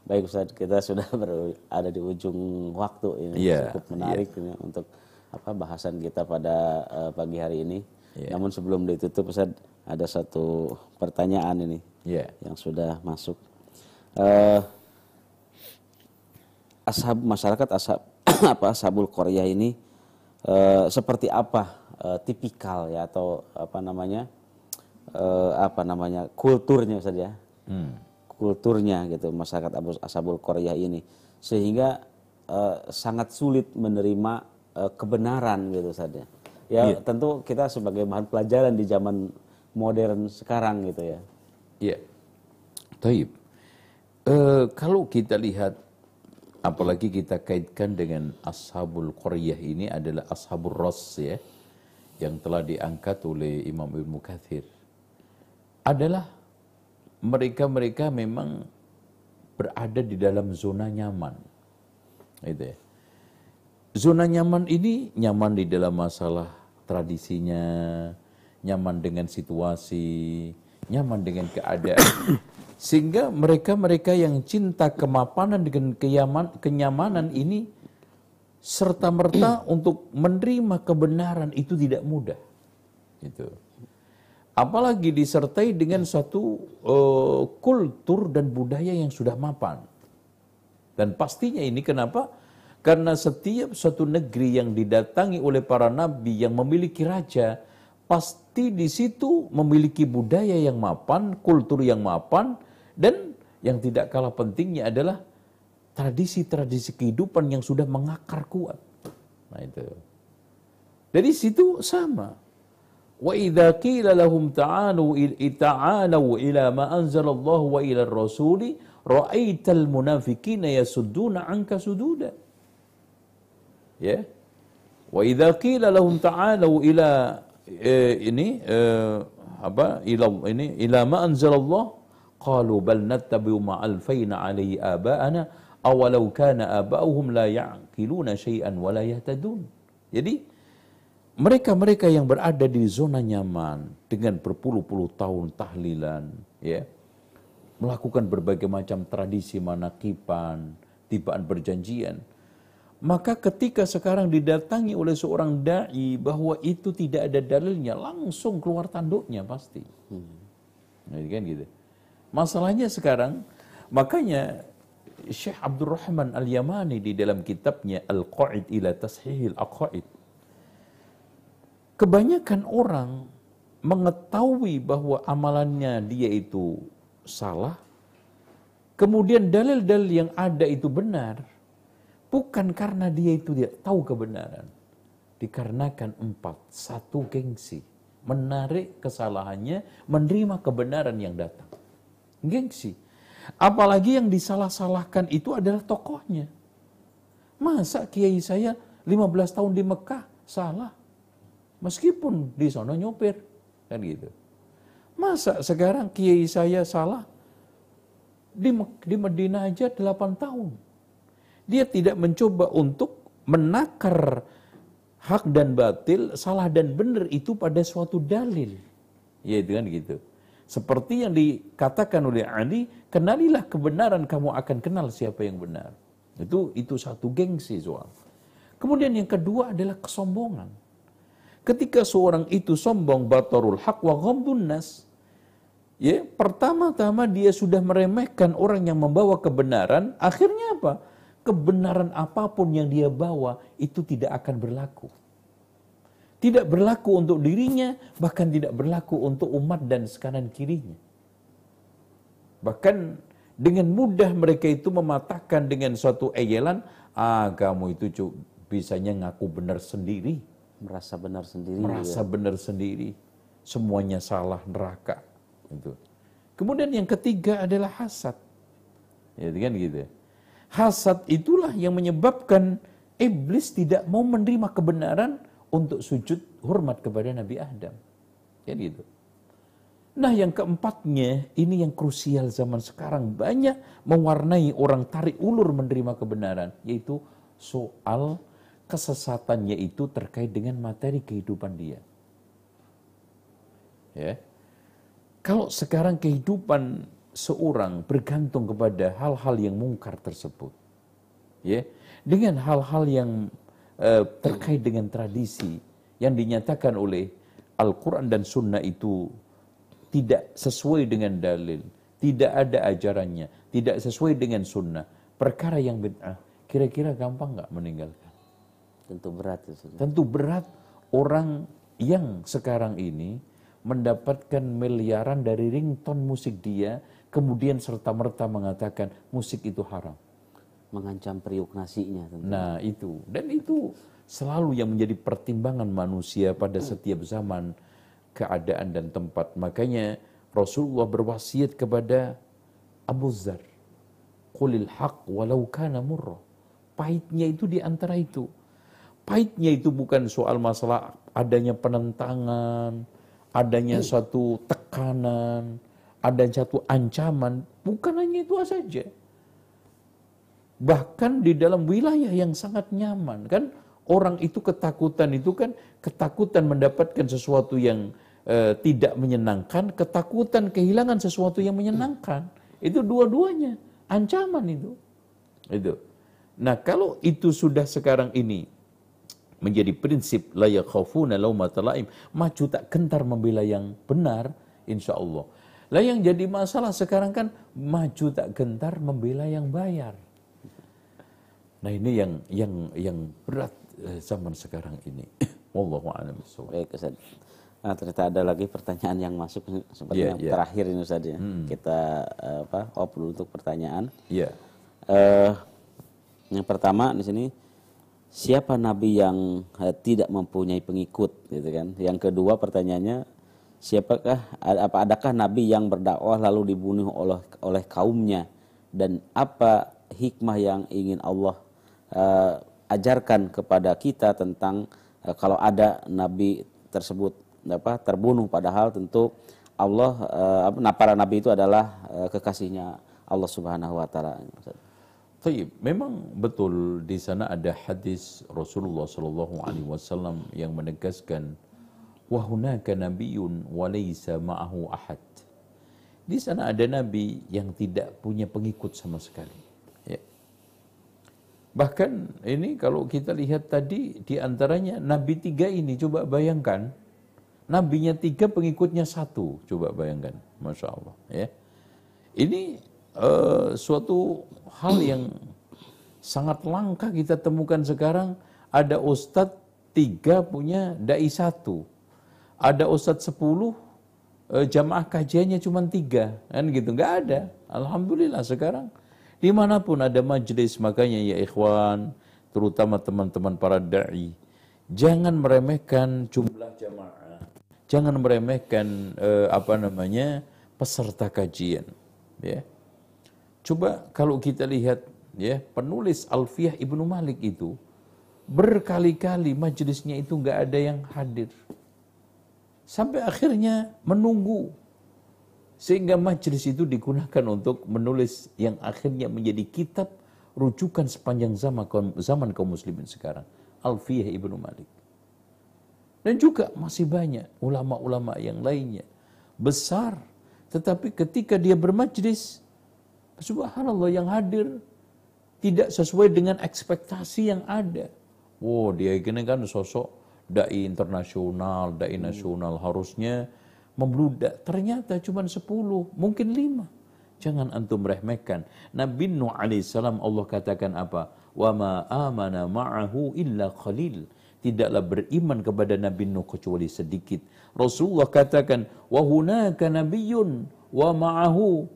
Baik Ustaz, kita sudah ada di ujung waktu ini yeah, cukup menarik yeah. ini untuk apa bahasan kita pada uh, pagi hari ini. Yeah. Namun sebelum ditutup Ustaz, ada satu pertanyaan ini yeah. yang sudah masuk. Uh, ashab masyarakat ashab apa ashabul Korea ini uh, seperti apa uh, tipikal ya atau apa namanya uh, apa namanya kulturnya saja ya. hmm. kulturnya gitu masyarakat ashabul Korea ini sehingga uh, sangat sulit menerima uh, kebenaran gitu saja ya yeah. tentu kita sebagai bahan pelajaran di zaman modern sekarang gitu ya iya yeah. Taib. Uh, kalau kita lihat Apalagi kita kaitkan dengan Ashabul Qaryah ini adalah Ashabul Ras ya. Yang telah diangkat oleh Imam Ibn Kathir. Adalah mereka-mereka memang berada di dalam zona nyaman. Itu ya. Zona nyaman ini nyaman di dalam masalah tradisinya, nyaman dengan situasi, nyaman dengan keadaan. Sehingga mereka-mereka yang cinta kemapanan dengan keyaman, kenyamanan ini serta-merta untuk menerima kebenaran itu tidak mudah. Itu. Apalagi disertai dengan satu uh, kultur dan budaya yang sudah mapan. Dan pastinya ini kenapa? Karena setiap satu negeri yang didatangi oleh para nabi yang memiliki raja, pasti di situ memiliki budaya yang mapan, kultur yang mapan, dan yang tidak kalah pentingnya adalah tradisi-tradisi kehidupan yang sudah mengakar kuat. Nah itu. Dari situ sama. Wa idza qila lahum ta'alu ta'alu ila ma anzalallahu wa ila ar-rasuli ra'aital munafiqina yasudduna 'anka sududa. Ya. Wa idza qila lahum ta'alu ila eh, ini eh, apa ila ini ila ma anzalallah qalu bal nattabi'u ma alfaina alaihi aba'ana awalau kana aba'uhum la ya'qiluna syai'an wa la yahtadun jadi mereka-mereka yang berada di zona nyaman dengan berpuluh-puluh tahun tahlilan ya melakukan berbagai macam tradisi manakipan tibaan berjanjian maka ketika sekarang didatangi oleh seorang dai bahwa itu tidak ada dalilnya, langsung keluar tanduknya pasti. Hmm. Nah, kan gitu. Masalahnya sekarang, makanya Syekh Abdul Rahman Al-Yamani di dalam kitabnya Al-Qaid ila Tashihil Aqaid. Kebanyakan orang mengetahui bahwa amalannya dia itu salah, kemudian dalil-dalil yang ada itu benar, Bukan karena dia itu tidak tahu kebenaran. Dikarenakan empat. Satu gengsi. Menarik kesalahannya, menerima kebenaran yang datang. Gengsi. Apalagi yang disalah-salahkan itu adalah tokohnya. Masa kiai saya 15 tahun di Mekah salah? Meskipun di sana nyopir. Kan gitu. Masa sekarang kiai saya salah? Di, di Medina aja 8 tahun dia tidak mencoba untuk menakar hak dan batil, salah dan benar itu pada suatu dalil. Ya itu kan gitu. Seperti yang dikatakan oleh Ali, kenalilah kebenaran kamu akan kenal siapa yang benar. Itu itu satu gengsi soal. Kemudian yang kedua adalah kesombongan. Ketika seorang itu sombong batarul haq wa nas, ya, pertama-tama dia sudah meremehkan orang yang membawa kebenaran, akhirnya apa? kebenaran apa pun yang dia bawa itu tidak akan berlaku. Tidak berlaku untuk dirinya, bahkan tidak berlaku untuk umat dan sekanan kirinya. Bahkan dengan mudah mereka itu mematahkan dengan suatu eyelan, ah kamu itu bisanya ngaku benar sendiri. Merasa benar sendiri. Merasa ya. benar sendiri. Semuanya salah neraka. Itu. Kemudian yang ketiga adalah hasad. Ya kan gitu. Hasad itulah yang menyebabkan iblis tidak mau menerima kebenaran untuk sujud hormat kepada Nabi Adam. Ya gitu. Nah yang keempatnya, ini yang krusial zaman sekarang. Banyak mewarnai orang tarik ulur menerima kebenaran. Yaitu soal kesesatannya itu terkait dengan materi kehidupan dia. Ya. Kalau sekarang kehidupan seorang bergantung kepada hal-hal yang mungkar tersebut. Ya, dengan hal-hal yang uh, terkait dengan tradisi yang dinyatakan oleh Al-Quran dan Sunnah itu tidak sesuai dengan dalil, tidak ada ajarannya, tidak sesuai dengan Sunnah, perkara yang bid'ah, kira-kira gampang nggak meninggalkan? Tentu berat. Ya, Tentu berat orang yang sekarang ini mendapatkan miliaran dari ringtone musik dia kemudian serta-merta mengatakan musik itu haram. Mengancam periuk nasinya. Tentu. Nah itu, dan itu selalu yang menjadi pertimbangan manusia pada setiap zaman, keadaan dan tempat. Makanya Rasulullah berwasiat kepada Abu Zar, Qulil haq walau kana murrah. Pahitnya itu di antara itu. Pahitnya itu bukan soal masalah adanya penentangan, adanya suatu tekanan, ada satu ancaman, bukan hanya itu saja. Bahkan di dalam wilayah yang sangat nyaman, kan orang itu ketakutan itu kan ketakutan mendapatkan sesuatu yang uh, tidak menyenangkan, ketakutan kehilangan sesuatu yang menyenangkan. Itu dua-duanya ancaman itu. Itu. Nah, kalau itu sudah sekarang ini menjadi prinsip la yakhafuna laumata laim, maju tak gentar membela yang benar, insya Allah. Lah yang jadi masalah sekarang kan maju tak gentar membela yang bayar. Nah ini yang yang yang berat eh, zaman sekarang ini. Wallahu a'lam Baik Ustaz. Nah, ternyata ada lagi pertanyaan yang masuk seperti yeah, yang yeah. terakhir ini Ustaz ya. Hmm. Kita eh, apa? Open untuk pertanyaan. Iya. Eh yang pertama di sini siapa nabi yang eh, tidak mempunyai pengikut gitu kan. Yang kedua pertanyaannya siapakah apa adakah nabi yang berdakwah lalu dibunuh oleh oleh kaumnya dan apa hikmah yang ingin Allah uh, ajarkan kepada kita tentang uh, kalau ada nabi tersebut apa terbunuh padahal tentu Allah uh, para nabi itu adalah uh, kekasihnya Allah Subhanahu wa taala. Memang betul di sana ada hadis Rasulullah Shallallahu Alaihi Wasallam yang menegaskan wahunaka nabiyyun walaysa ma'ahu ahad. Di sana ada nabi yang tidak punya pengikut sama sekali. Bahkan ini kalau kita lihat tadi di antaranya nabi tiga ini coba bayangkan. Nabinya tiga pengikutnya satu. Coba bayangkan, masya Allah. Ya. Ini uh, suatu hal yang sangat langka kita temukan sekarang. Ada ustadz tiga punya dai satu. Ada ustadz sepuluh uh, jamaah kajiannya cuma tiga. Kan gitu nggak ada. Alhamdulillah sekarang di mana pun ada majelis makanya ya ikhwan terutama teman-teman para dai jangan meremehkan jumlah jamaah. Jangan meremehkan uh, apa namanya peserta kajian ya. Coba kalau kita lihat ya penulis Alfiyah Ibnu Malik itu berkali-kali majelisnya itu nggak ada yang hadir. Sampai akhirnya menunggu sehingga majelis itu digunakan untuk menulis yang akhirnya menjadi kitab rujukan sepanjang zaman zaman kaum muslimin sekarang. Alfiyah Ibnu Malik. Dan juga masih banyak ulama-ulama yang lainnya. Besar. Tetapi ketika dia bermajlis, Subhanallah yang hadir tidak sesuai dengan ekspektasi yang ada. Wow, dia ini kan sosok dai internasional, dai nasional harusnya membludak. Ternyata cuma 10, mungkin 5. Jangan antum meremehkan. Nabi Nuh alaihissalam Allah katakan apa? Wa ma amana ma'ahu illa qalil. Tidaklah beriman kepada Nabi Nuh kecuali sedikit. Rasulullah katakan, wa hunaka nabiyyun wa ma'ahu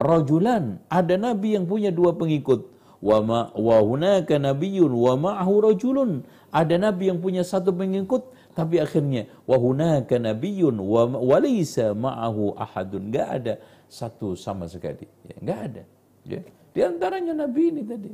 rajulan. Ada nabi yang punya dua pengikut. Wa ma wa hunaka nabiyyun wa ma'ahu rajulun. Ada nabi yang punya satu pengikut tapi akhirnya wa hunaka nabiyyun wa walaysa ma'ahu ahadun. Enggak ada satu sama sekali. Ya, enggak ada. Ya. Di antaranya nabi ini tadi.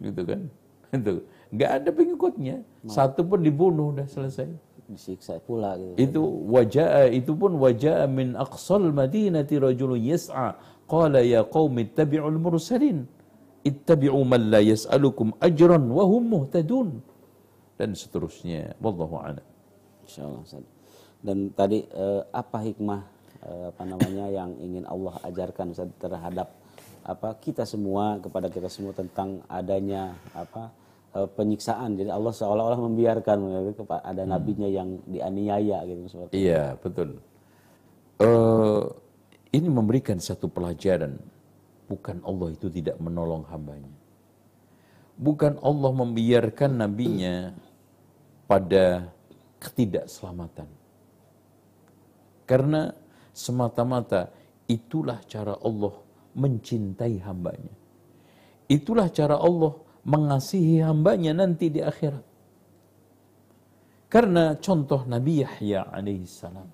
Gitu kan? Itu. Enggak ada pengikutnya. Satu pun dibunuh udah selesai disiksa pula gitu. Itu wajah itu pun wajah min aqsal madinati rajulun yas'a qala ya qaumi ittabi'ul mursalin ittabi'u man la yas'alukum ajran wa hum muhtadun dan seterusnya wallahu a'lam insyaallah Ustaz. dan tadi eh, apa hikmah eh, apa namanya yang ingin Allah ajarkan Ustaz terhadap apa kita semua kepada kita semua tentang adanya apa eh, penyiksaan jadi Allah seolah-olah membiarkan ada hmm. nabinya yang dianiaya gitu seperti iya betul uh, ini memberikan satu pelajaran. Bukan Allah itu tidak menolong hambanya. Bukan Allah membiarkan nabinya pada ketidakselamatan. Karena semata-mata itulah cara Allah mencintai hambanya. Itulah cara Allah mengasihi hambanya nanti di akhirat. Karena contoh Nabi Yahya alaihissalam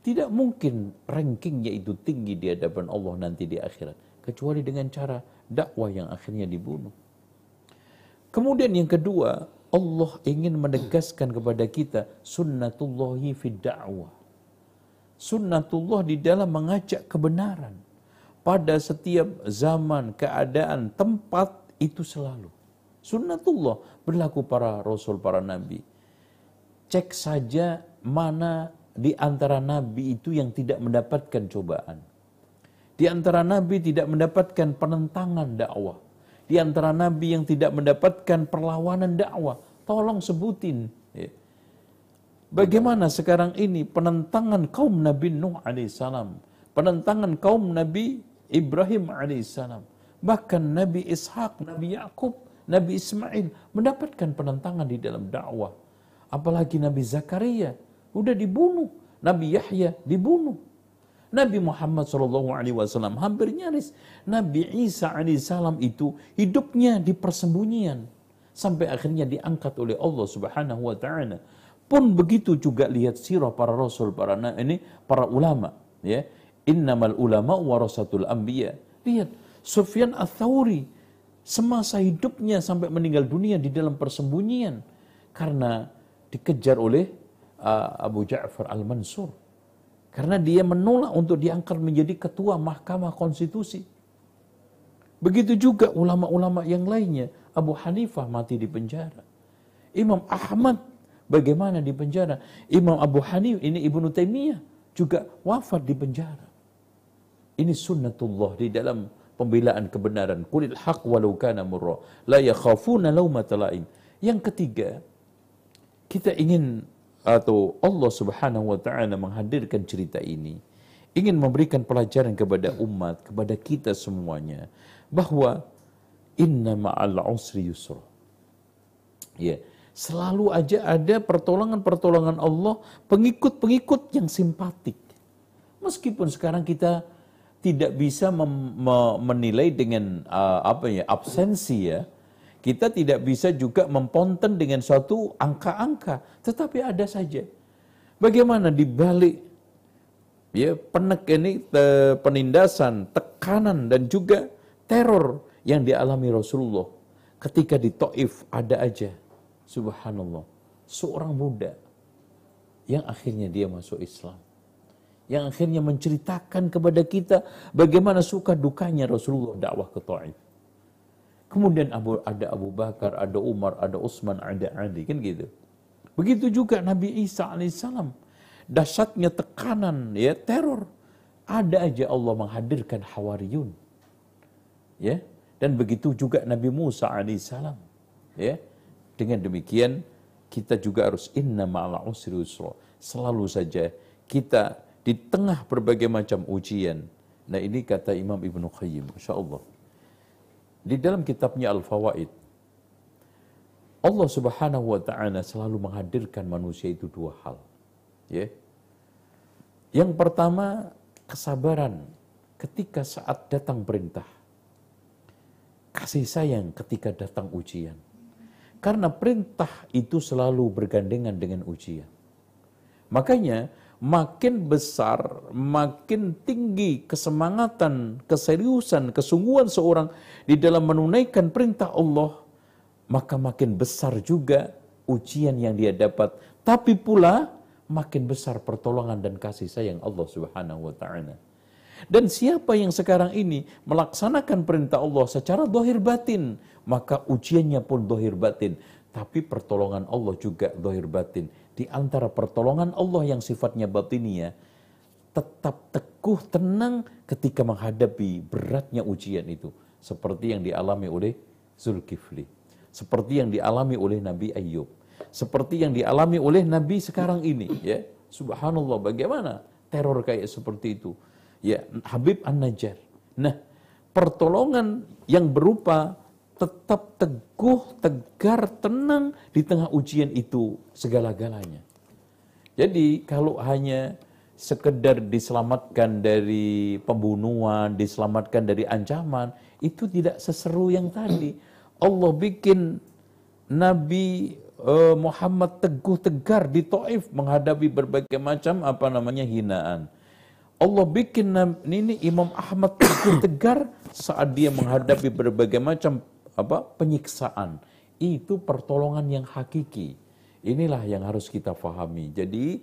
tidak mungkin rankingnya itu tinggi di hadapan Allah nanti di akhirat. Kecuali dengan cara dakwah yang akhirnya dibunuh. Kemudian yang kedua, Allah ingin menegaskan kepada kita sunnatullahi fid da'wah. Sunnatullah di dalam mengajak kebenaran. Pada setiap zaman, keadaan, tempat itu selalu. Sunnatullah berlaku para rasul, para nabi. Cek saja mana di antara nabi itu yang tidak mendapatkan cobaan. Di antara nabi tidak mendapatkan penentangan dakwah. Di antara nabi yang tidak mendapatkan perlawanan dakwah? Tolong sebutin. Ya. Bagaimana sekarang ini penentangan kaum Nabi Nuh alaihissalam, penentangan kaum Nabi Ibrahim alaihissalam, bahkan Nabi Ishak, Nabi Yakub, Nabi Ismail mendapatkan penentangan di dalam dakwah. Apalagi Nabi Zakaria udah dibunuh, Nabi Yahya dibunuh. Nabi Muhammad SAW hampir nyaris. Nabi Isa alaihissalam itu hidupnya di persembunyian. Sampai akhirnya diangkat oleh Allah subhanahu wa ta'ala. Pun begitu juga lihat sirah para rasul, para ini para ulama. Ya. Innamal ulama warasatul anbiya. Lihat, Sufyan al-Thawri semasa hidupnya sampai meninggal dunia di dalam persembunyian karena dikejar oleh uh, Abu Ja'far al-Mansur karena dia menolak untuk diangkat menjadi ketua Mahkamah Konstitusi. Begitu juga ulama-ulama yang lainnya. Abu Hanifah mati di penjara. Imam Ahmad bagaimana di penjara. Imam Abu Hanif ini Ibnu Taimiyah juga wafat di penjara. Ini sunnatullah di dalam pembelaan kebenaran. Kulil haq walau kana murra. La yakhafuna laumata. Yang ketiga, kita ingin atau Allah Subhanahu wa taala menghadirkan cerita ini ingin memberikan pelajaran kepada umat, kepada kita semuanya bahwa inna ma'al usri yusra. Ya, selalu aja ada pertolongan-pertolongan Allah, pengikut-pengikut yang simpatik. Meskipun sekarang kita tidak bisa menilai dengan uh, apa ya absensi ya, kita tidak bisa juga memponten dengan suatu angka-angka, tetapi ada saja. Bagaimana di balik ya penek ini te, penindasan, tekanan dan juga teror yang dialami Rasulullah. Ketika di Taif ada aja subhanallah seorang muda yang akhirnya dia masuk Islam. Yang akhirnya menceritakan kepada kita bagaimana suka dukanya Rasulullah dakwah ke Taif Kemudian Abu, ada Abu Bakar, ada Umar, ada Utsman, ada Ali, kan gitu. Begitu juga Nabi Isa alaihissalam. Dasarnya tekanan, ya teror. Ada aja Allah menghadirkan hawariyun. Ya, dan begitu juga Nabi Musa alaihissalam. Ya, dengan demikian kita juga harus inna ma'ala usri usra. Selalu saja kita di tengah berbagai macam ujian. Nah ini kata Imam Ibnu Qayyim, Masya Allah. Di dalam kitabnya Al-Fawaid, Allah Subhanahu wa taala selalu menghadirkan manusia itu dua hal. Ya. Yang pertama, kesabaran ketika saat datang perintah. Kasih sayang ketika datang ujian. Karena perintah itu selalu bergandengan dengan ujian. Makanya makin besar, makin tinggi kesemangatan, keseriusan, kesungguhan seorang di dalam menunaikan perintah Allah, maka makin besar juga ujian yang dia dapat. Tapi pula makin besar pertolongan dan kasih sayang Allah Subhanahu wa taala. Dan siapa yang sekarang ini melaksanakan perintah Allah secara dohir batin, maka ujiannya pun dohir batin. Tapi pertolongan Allah juga dohir batin di antara pertolongan Allah yang sifatnya batinia, tetap teguh tenang ketika menghadapi beratnya ujian itu. Seperti yang dialami oleh Zulkifli. Seperti yang dialami oleh Nabi Ayub. Seperti yang dialami oleh Nabi sekarang ini. ya Subhanallah bagaimana teror kayak seperti itu. Ya Habib An-Najjar. Nah pertolongan yang berupa tetap teguh, tegar, tenang di tengah ujian itu segala-galanya. Jadi kalau hanya sekedar diselamatkan dari pembunuhan, diselamatkan dari ancaman, itu tidak seseru yang tadi. Allah bikin Nabi uh, Muhammad teguh tegar di Taif menghadapi berbagai macam apa namanya hinaan. Allah bikin ini Imam Ahmad teguh tegar saat dia menghadapi berbagai macam apa penyiksaan itu pertolongan yang hakiki. Inilah yang harus kita fahami. Jadi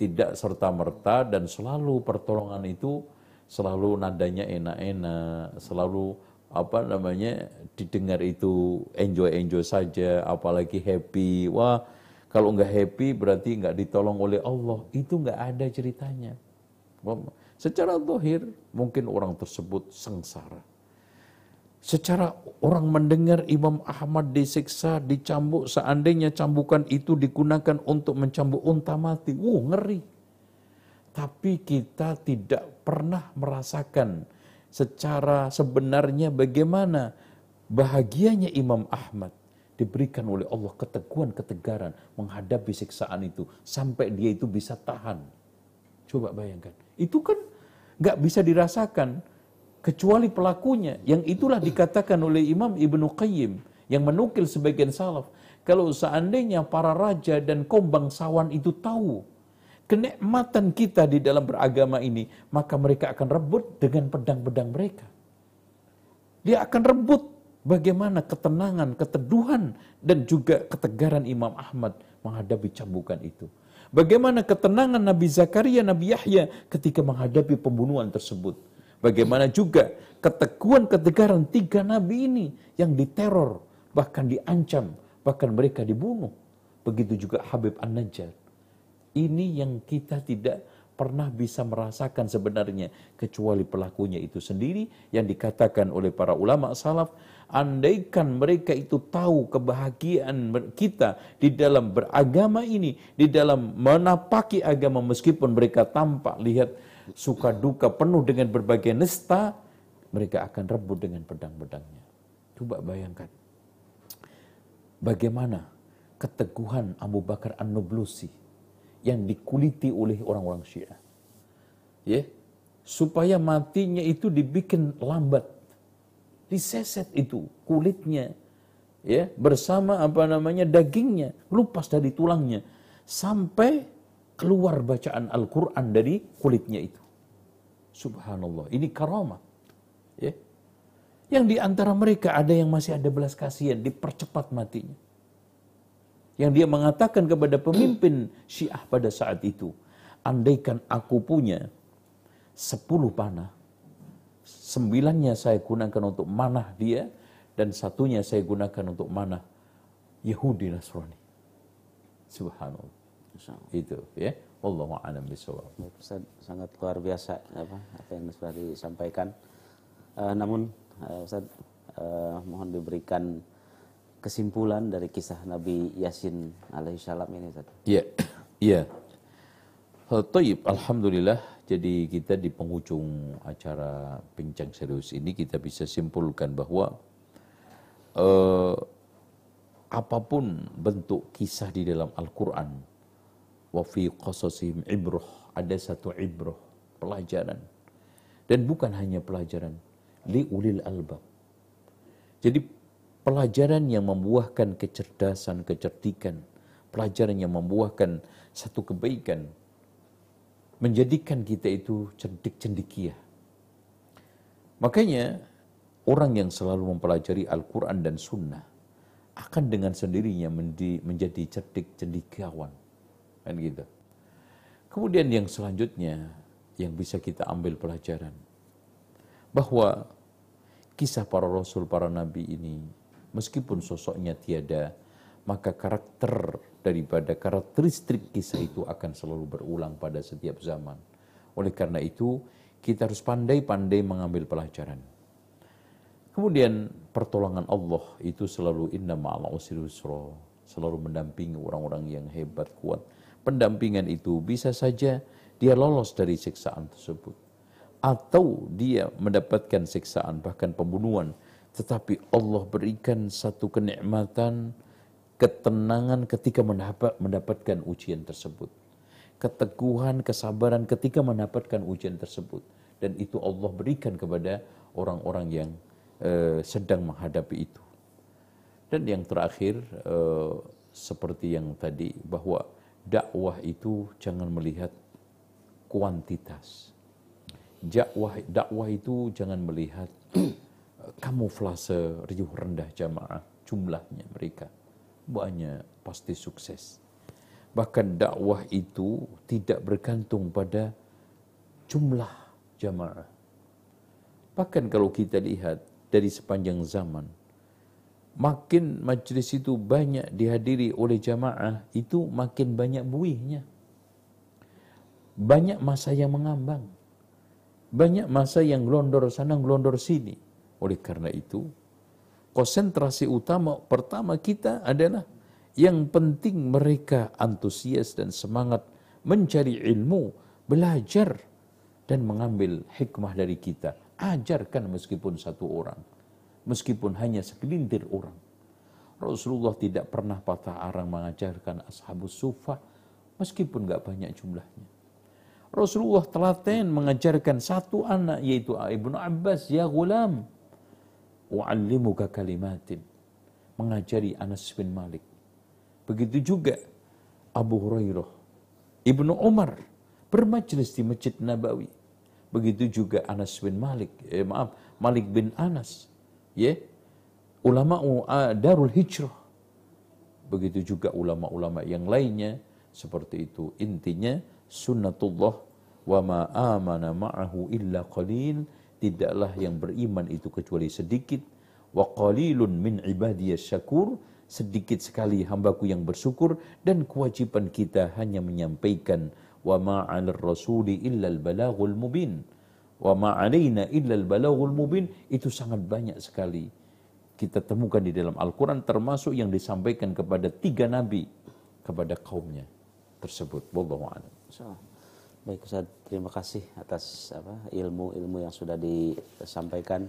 tidak serta merta dan selalu pertolongan itu selalu nadanya enak-enak, selalu apa namanya didengar itu enjoy enjoy saja, apalagi happy. Wah kalau nggak happy berarti nggak ditolong oleh Allah. Itu nggak ada ceritanya. Secara dohir mungkin orang tersebut sengsara. Secara orang mendengar Imam Ahmad disiksa, dicambuk, seandainya cambukan itu digunakan untuk mencambuk unta mati. Wuh, ngeri. Tapi kita tidak pernah merasakan secara sebenarnya bagaimana bahagianya Imam Ahmad diberikan oleh Allah keteguhan ketegaran menghadapi siksaan itu sampai dia itu bisa tahan. Coba bayangkan, itu kan nggak bisa dirasakan kecuali pelakunya. Yang itulah dikatakan oleh Imam Ibnu Qayyim yang menukil sebagian salaf. Kalau seandainya para raja dan kaum bangsawan itu tahu kenikmatan kita di dalam beragama ini, maka mereka akan rebut dengan pedang-pedang mereka. Dia akan rebut bagaimana ketenangan, keteduhan, dan juga ketegaran Imam Ahmad menghadapi cambukan itu. Bagaimana ketenangan Nabi Zakaria, Nabi Yahya ketika menghadapi pembunuhan tersebut. Bagaimana juga keteguhan ketegaran tiga nabi ini yang diteror, bahkan diancam, bahkan mereka dibunuh. Begitu juga Habib An-Najjar. Ini yang kita tidak pernah bisa merasakan sebenarnya kecuali pelakunya itu sendiri yang dikatakan oleh para ulama salaf andaikan mereka itu tahu kebahagiaan kita di dalam beragama ini di dalam menapaki agama meskipun mereka tampak lihat suka duka penuh dengan berbagai nesta, mereka akan rebut dengan pedang-pedangnya. Coba bayangkan. Bagaimana keteguhan Abu Bakar An-Nublusi yang dikuliti oleh orang-orang Syiah. Ya, supaya matinya itu dibikin lambat. Diseset itu kulitnya ya bersama apa namanya dagingnya lupas dari tulangnya sampai keluar bacaan Al-Quran dari kulitnya itu. Subhanallah, ini karamah. Ya. Yang di antara mereka ada yang masih ada belas kasihan, dipercepat matinya. Yang dia mengatakan kepada pemimpin Syiah pada saat itu, andaikan aku punya sepuluh panah, sembilannya saya gunakan untuk manah dia, dan satunya saya gunakan untuk manah Yahudi Nasrani. Subhanallah. Itu ya. Wallahu a'lam bishawab. Ustaz sangat luar biasa apa apa yang sudah disampaikan. Uh, namun uh, Ustaz uh, mohon diberikan kesimpulan dari kisah Nabi Yasin alaihissalam ini Ustaz. Iya. Iya. Taib, alhamdulillah. Jadi kita di penghujung acara bincang serius ini kita bisa simpulkan bahwa uh, apa pun bentuk kisah di dalam Al-Quran wa fi qasasihim ibrah ada satu ibrah pelajaran. Dan bukan hanya pelajaran li ulil albab. Jadi pelajaran yang membuahkan kecerdasan kecerdikan pelajaran yang membuahkan satu kebaikan menjadikan kita itu cerdik cendikia makanya orang yang selalu mempelajari Al-Quran dan Sunnah akan dengan sendirinya menjadi cerdik cendikiawan Kan gitu. Kemudian yang selanjutnya yang bisa kita ambil pelajaran bahwa kisah para rasul, para nabi ini meskipun sosoknya tiada, maka karakter daripada karakteristik kisah itu akan selalu berulang pada setiap zaman. Oleh karena itu, kita harus pandai-pandai mengambil pelajaran. Kemudian pertolongan Allah itu selalu inna ma'al usri selalu mendampingi orang-orang yang hebat, kuat pendampingan itu bisa saja dia lolos dari siksaan tersebut. Atau dia mendapatkan siksaan bahkan pembunuhan. Tetapi Allah berikan satu kenikmatan, ketenangan ketika mendapatkan ujian tersebut. Keteguhan, kesabaran ketika mendapatkan ujian tersebut. Dan itu Allah berikan kepada orang-orang yang uh, sedang menghadapi itu. Dan yang terakhir, uh, seperti yang tadi, bahwa dakwah itu jangan melihat kuantitas. Dakwah dakwah itu jangan melihat kamuflase riuh rendah jamaah jumlahnya mereka. Banyak pasti sukses. Bahkan dakwah itu tidak bergantung pada jumlah jamaah. Bahkan kalau kita lihat dari sepanjang zaman, makin majlis itu banyak dihadiri oleh jamaah, itu makin banyak buihnya. Banyak masa yang mengambang. Banyak masa yang gelondor sana, gelondor sini. Oleh karena itu, konsentrasi utama pertama kita adalah yang penting mereka antusias dan semangat mencari ilmu, belajar dan mengambil hikmah dari kita. Ajarkan meskipun satu orang, meskipun hanya segelintir orang. Rasulullah tidak pernah patah arang mengajarkan ashabus sufah meskipun gak banyak jumlahnya. Rasulullah telaten mengajarkan satu anak yaitu Ibnu Abbas, ya gulam, wa'allimuka kalimatin. Mengajari Anas bin Malik. Begitu juga Abu Hurairah, Ibnu Umar bermajlis di Masjid Nabawi. Begitu juga Anas bin Malik, eh, maaf, Malik bin Anas. Ya, ulama Darul Hijrah. Begitu juga ulama-ulama yang lainnya seperti itu. Intinya sunnatullah wa ma amana ma'ahu illa qalil. Tidaklah yang beriman itu kecuali sedikit. Wa qalilun min ibadiyas syakur. Sedikit sekali hambaku yang bersyukur. Dan kewajiban kita hanya menyampaikan. Wa ma'alar rasuli illa al-balagul mubin. Wa ma'alaina illa al-balagul mubin. Itu sangat banyak sekali kita temukan di dalam Al-Quran termasuk yang disampaikan kepada tiga nabi kepada kaumnya tersebut. Wallahu a'lam. Baik Ustaz, terima kasih atas apa ilmu-ilmu yang sudah disampaikan.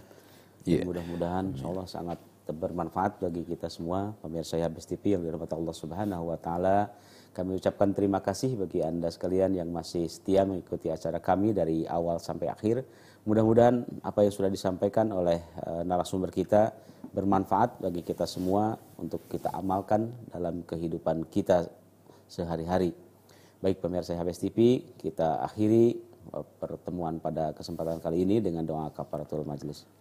Yeah. Mudah-mudahan insya Allah sangat bermanfaat bagi kita semua pemirsa Habis TV yang dirahmati Allah Subhanahu wa taala. Kami ucapkan terima kasih bagi Anda sekalian yang masih setia mengikuti acara kami dari awal sampai akhir. Mudah-mudahan apa yang sudah disampaikan oleh uh, narasumber kita bermanfaat bagi kita semua untuk kita amalkan dalam kehidupan kita sehari-hari. Baik pemirsa HBS TV, kita akhiri uh, pertemuan pada kesempatan kali ini dengan doa kafaratul majelis.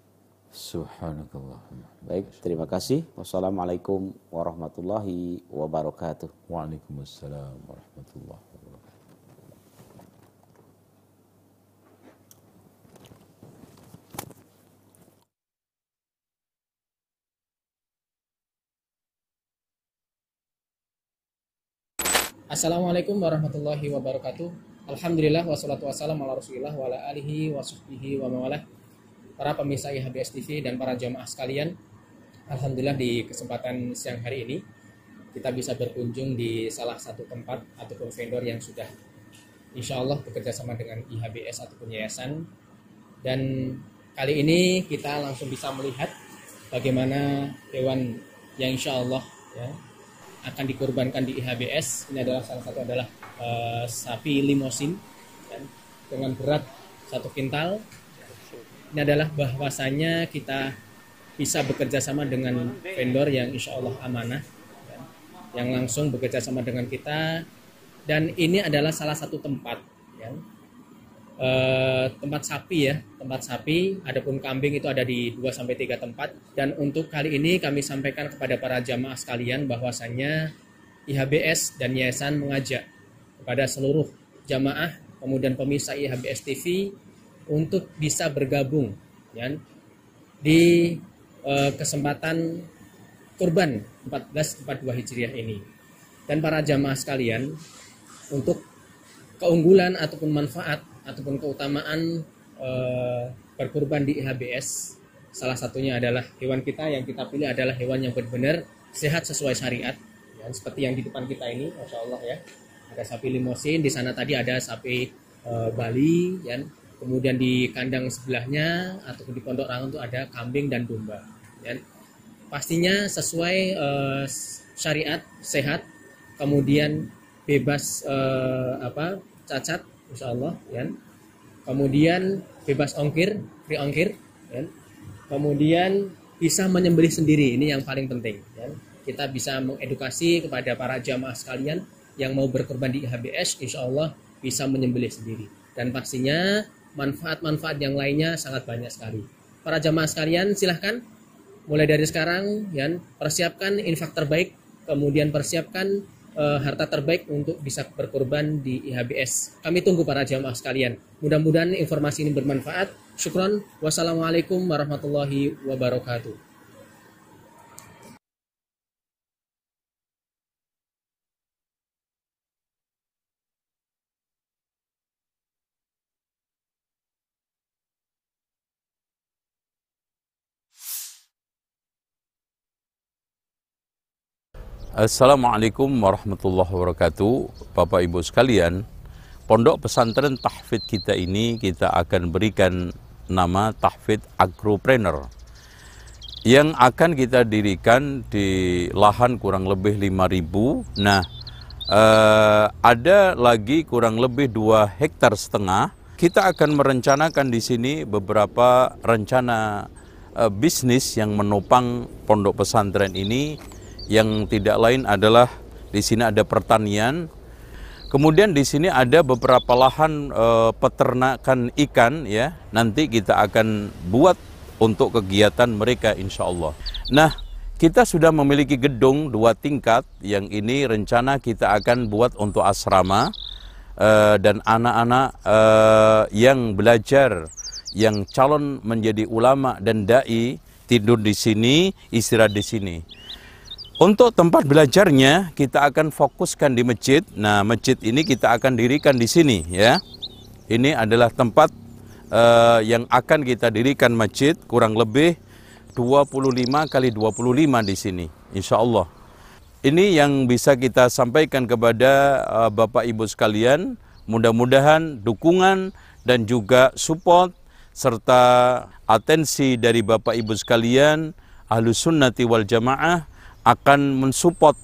Subhanakallahumma. Baik, terima kasih. Wassalamualaikum warahmatullahi wabarakatuh. Waalaikumsalam warahmatullahi wabarakatuh. Assalamualaikum warahmatullahi wabarakatuh. Alhamdulillah wassalatu wassalamu ala rasulillah wa ala alihi wa sahbihi wa mawalah para pemirsa IHBS TV dan para jamaah sekalian. Alhamdulillah di kesempatan siang hari ini kita bisa berkunjung di salah satu tempat ataupun vendor yang sudah insya Allah bekerja sama dengan IHBS ataupun yayasan dan kali ini kita langsung bisa melihat bagaimana hewan yang insya Allah ya, akan dikorbankan di IHBS ini adalah salah satu adalah uh, sapi limosin ya, dengan berat satu kintal ini adalah bahwasanya kita bisa bekerja sama dengan vendor yang insya Allah amanah ya, yang langsung bekerja sama dengan kita. Dan ini adalah salah satu tempat ya, e, tempat sapi ya tempat sapi. Adapun kambing itu ada di 2 sampai tiga tempat. Dan untuk kali ini kami sampaikan kepada para jamaah sekalian bahwasanya IHBS dan yayasan mengajak kepada seluruh jamaah kemudian pemirsa IHBS TV untuk bisa bergabung ya, di uh, kesempatan kurban 1442 Hijriah ini. Dan para jamaah sekalian untuk keunggulan ataupun manfaat ataupun keutamaan uh, berkurban di IHBS salah satunya adalah hewan kita yang kita pilih adalah hewan yang benar-benar sehat sesuai syariat ya, seperti yang di depan kita ini Masya Allah ya. Ada sapi limosin di sana tadi ada sapi uh, Bali ya kemudian di kandang sebelahnya atau di pondok rangun itu ada kambing dan domba ya. pastinya sesuai uh, syariat sehat kemudian bebas uh, apa cacat insya Allah ya kemudian bebas ongkir free ongkir ya. kemudian bisa menyembelih sendiri ini yang paling penting ya. kita bisa mengedukasi kepada para jamaah sekalian yang mau berkorban di HBS insya Allah bisa menyembelih sendiri dan pastinya manfaat-manfaat yang lainnya sangat banyak sekali. Para jamaah sekalian silahkan mulai dari sekarang ya persiapkan infak terbaik, kemudian persiapkan uh, harta terbaik untuk bisa berkorban di IHBS. Kami tunggu para jamaah sekalian. Mudah-mudahan informasi ini bermanfaat. Syukron. Wassalamualaikum warahmatullahi wabarakatuh. Assalamualaikum warahmatullahi wabarakatuh. Bapak Ibu sekalian, pondok pesantren tahfidz kita ini kita akan berikan nama tahfidz agropreneur yang akan kita dirikan di lahan kurang lebih 5000. Nah, eh, ada lagi kurang lebih 2 hektar setengah. Kita akan merencanakan di sini beberapa rencana eh, bisnis yang menopang pondok pesantren ini yang tidak lain adalah di sini ada pertanian. Kemudian di sini ada beberapa lahan e, peternakan ikan ya. Nanti kita akan buat untuk kegiatan mereka insya Allah. Nah, kita sudah memiliki gedung dua tingkat yang ini rencana kita akan buat untuk asrama e, dan anak-anak e, yang belajar yang calon menjadi ulama dan dai tidur di sini, istirahat di sini. Untuk tempat belajarnya kita akan fokuskan di masjid. Nah, masjid ini kita akan dirikan di sini ya. Ini adalah tempat uh, yang akan kita dirikan masjid kurang lebih 25 kali 25 di sini insya Allah. Ini yang bisa kita sampaikan kepada uh, Bapak Ibu sekalian. Mudah-mudahan dukungan dan juga support serta atensi dari Bapak Ibu sekalian ahlu sunnati wal jamaah akan mensupport,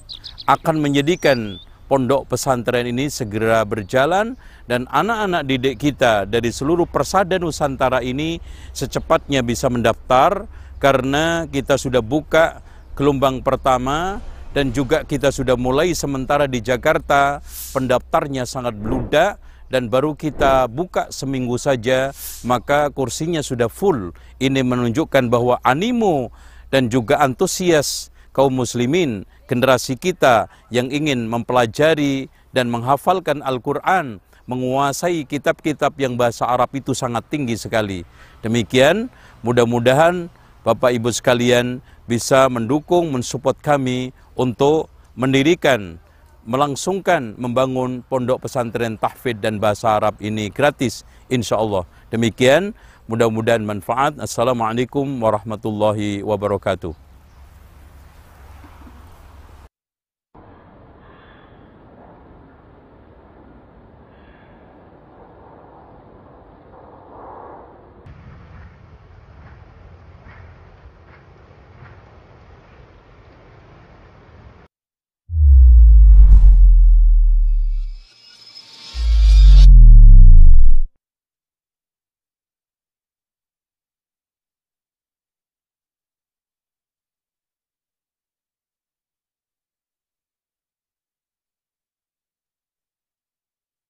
akan menjadikan pondok pesantren ini segera berjalan dan anak-anak didik kita dari seluruh persada Nusantara ini secepatnya bisa mendaftar karena kita sudah buka gelombang pertama dan juga kita sudah mulai sementara di Jakarta. Pendaftarnya sangat beludak dan baru kita buka seminggu saja maka kursinya sudah full. Ini menunjukkan bahwa animo dan juga antusias kaum muslimin, generasi kita yang ingin mempelajari dan menghafalkan Al-Quran, menguasai kitab-kitab yang bahasa Arab itu sangat tinggi sekali. Demikian, mudah-mudahan Bapak Ibu sekalian bisa mendukung, mensupport kami untuk mendirikan, melangsungkan, membangun pondok pesantren tahfidz dan bahasa Arab ini gratis, insya Allah. Demikian, mudah-mudahan manfaat. Assalamualaikum warahmatullahi wabarakatuh.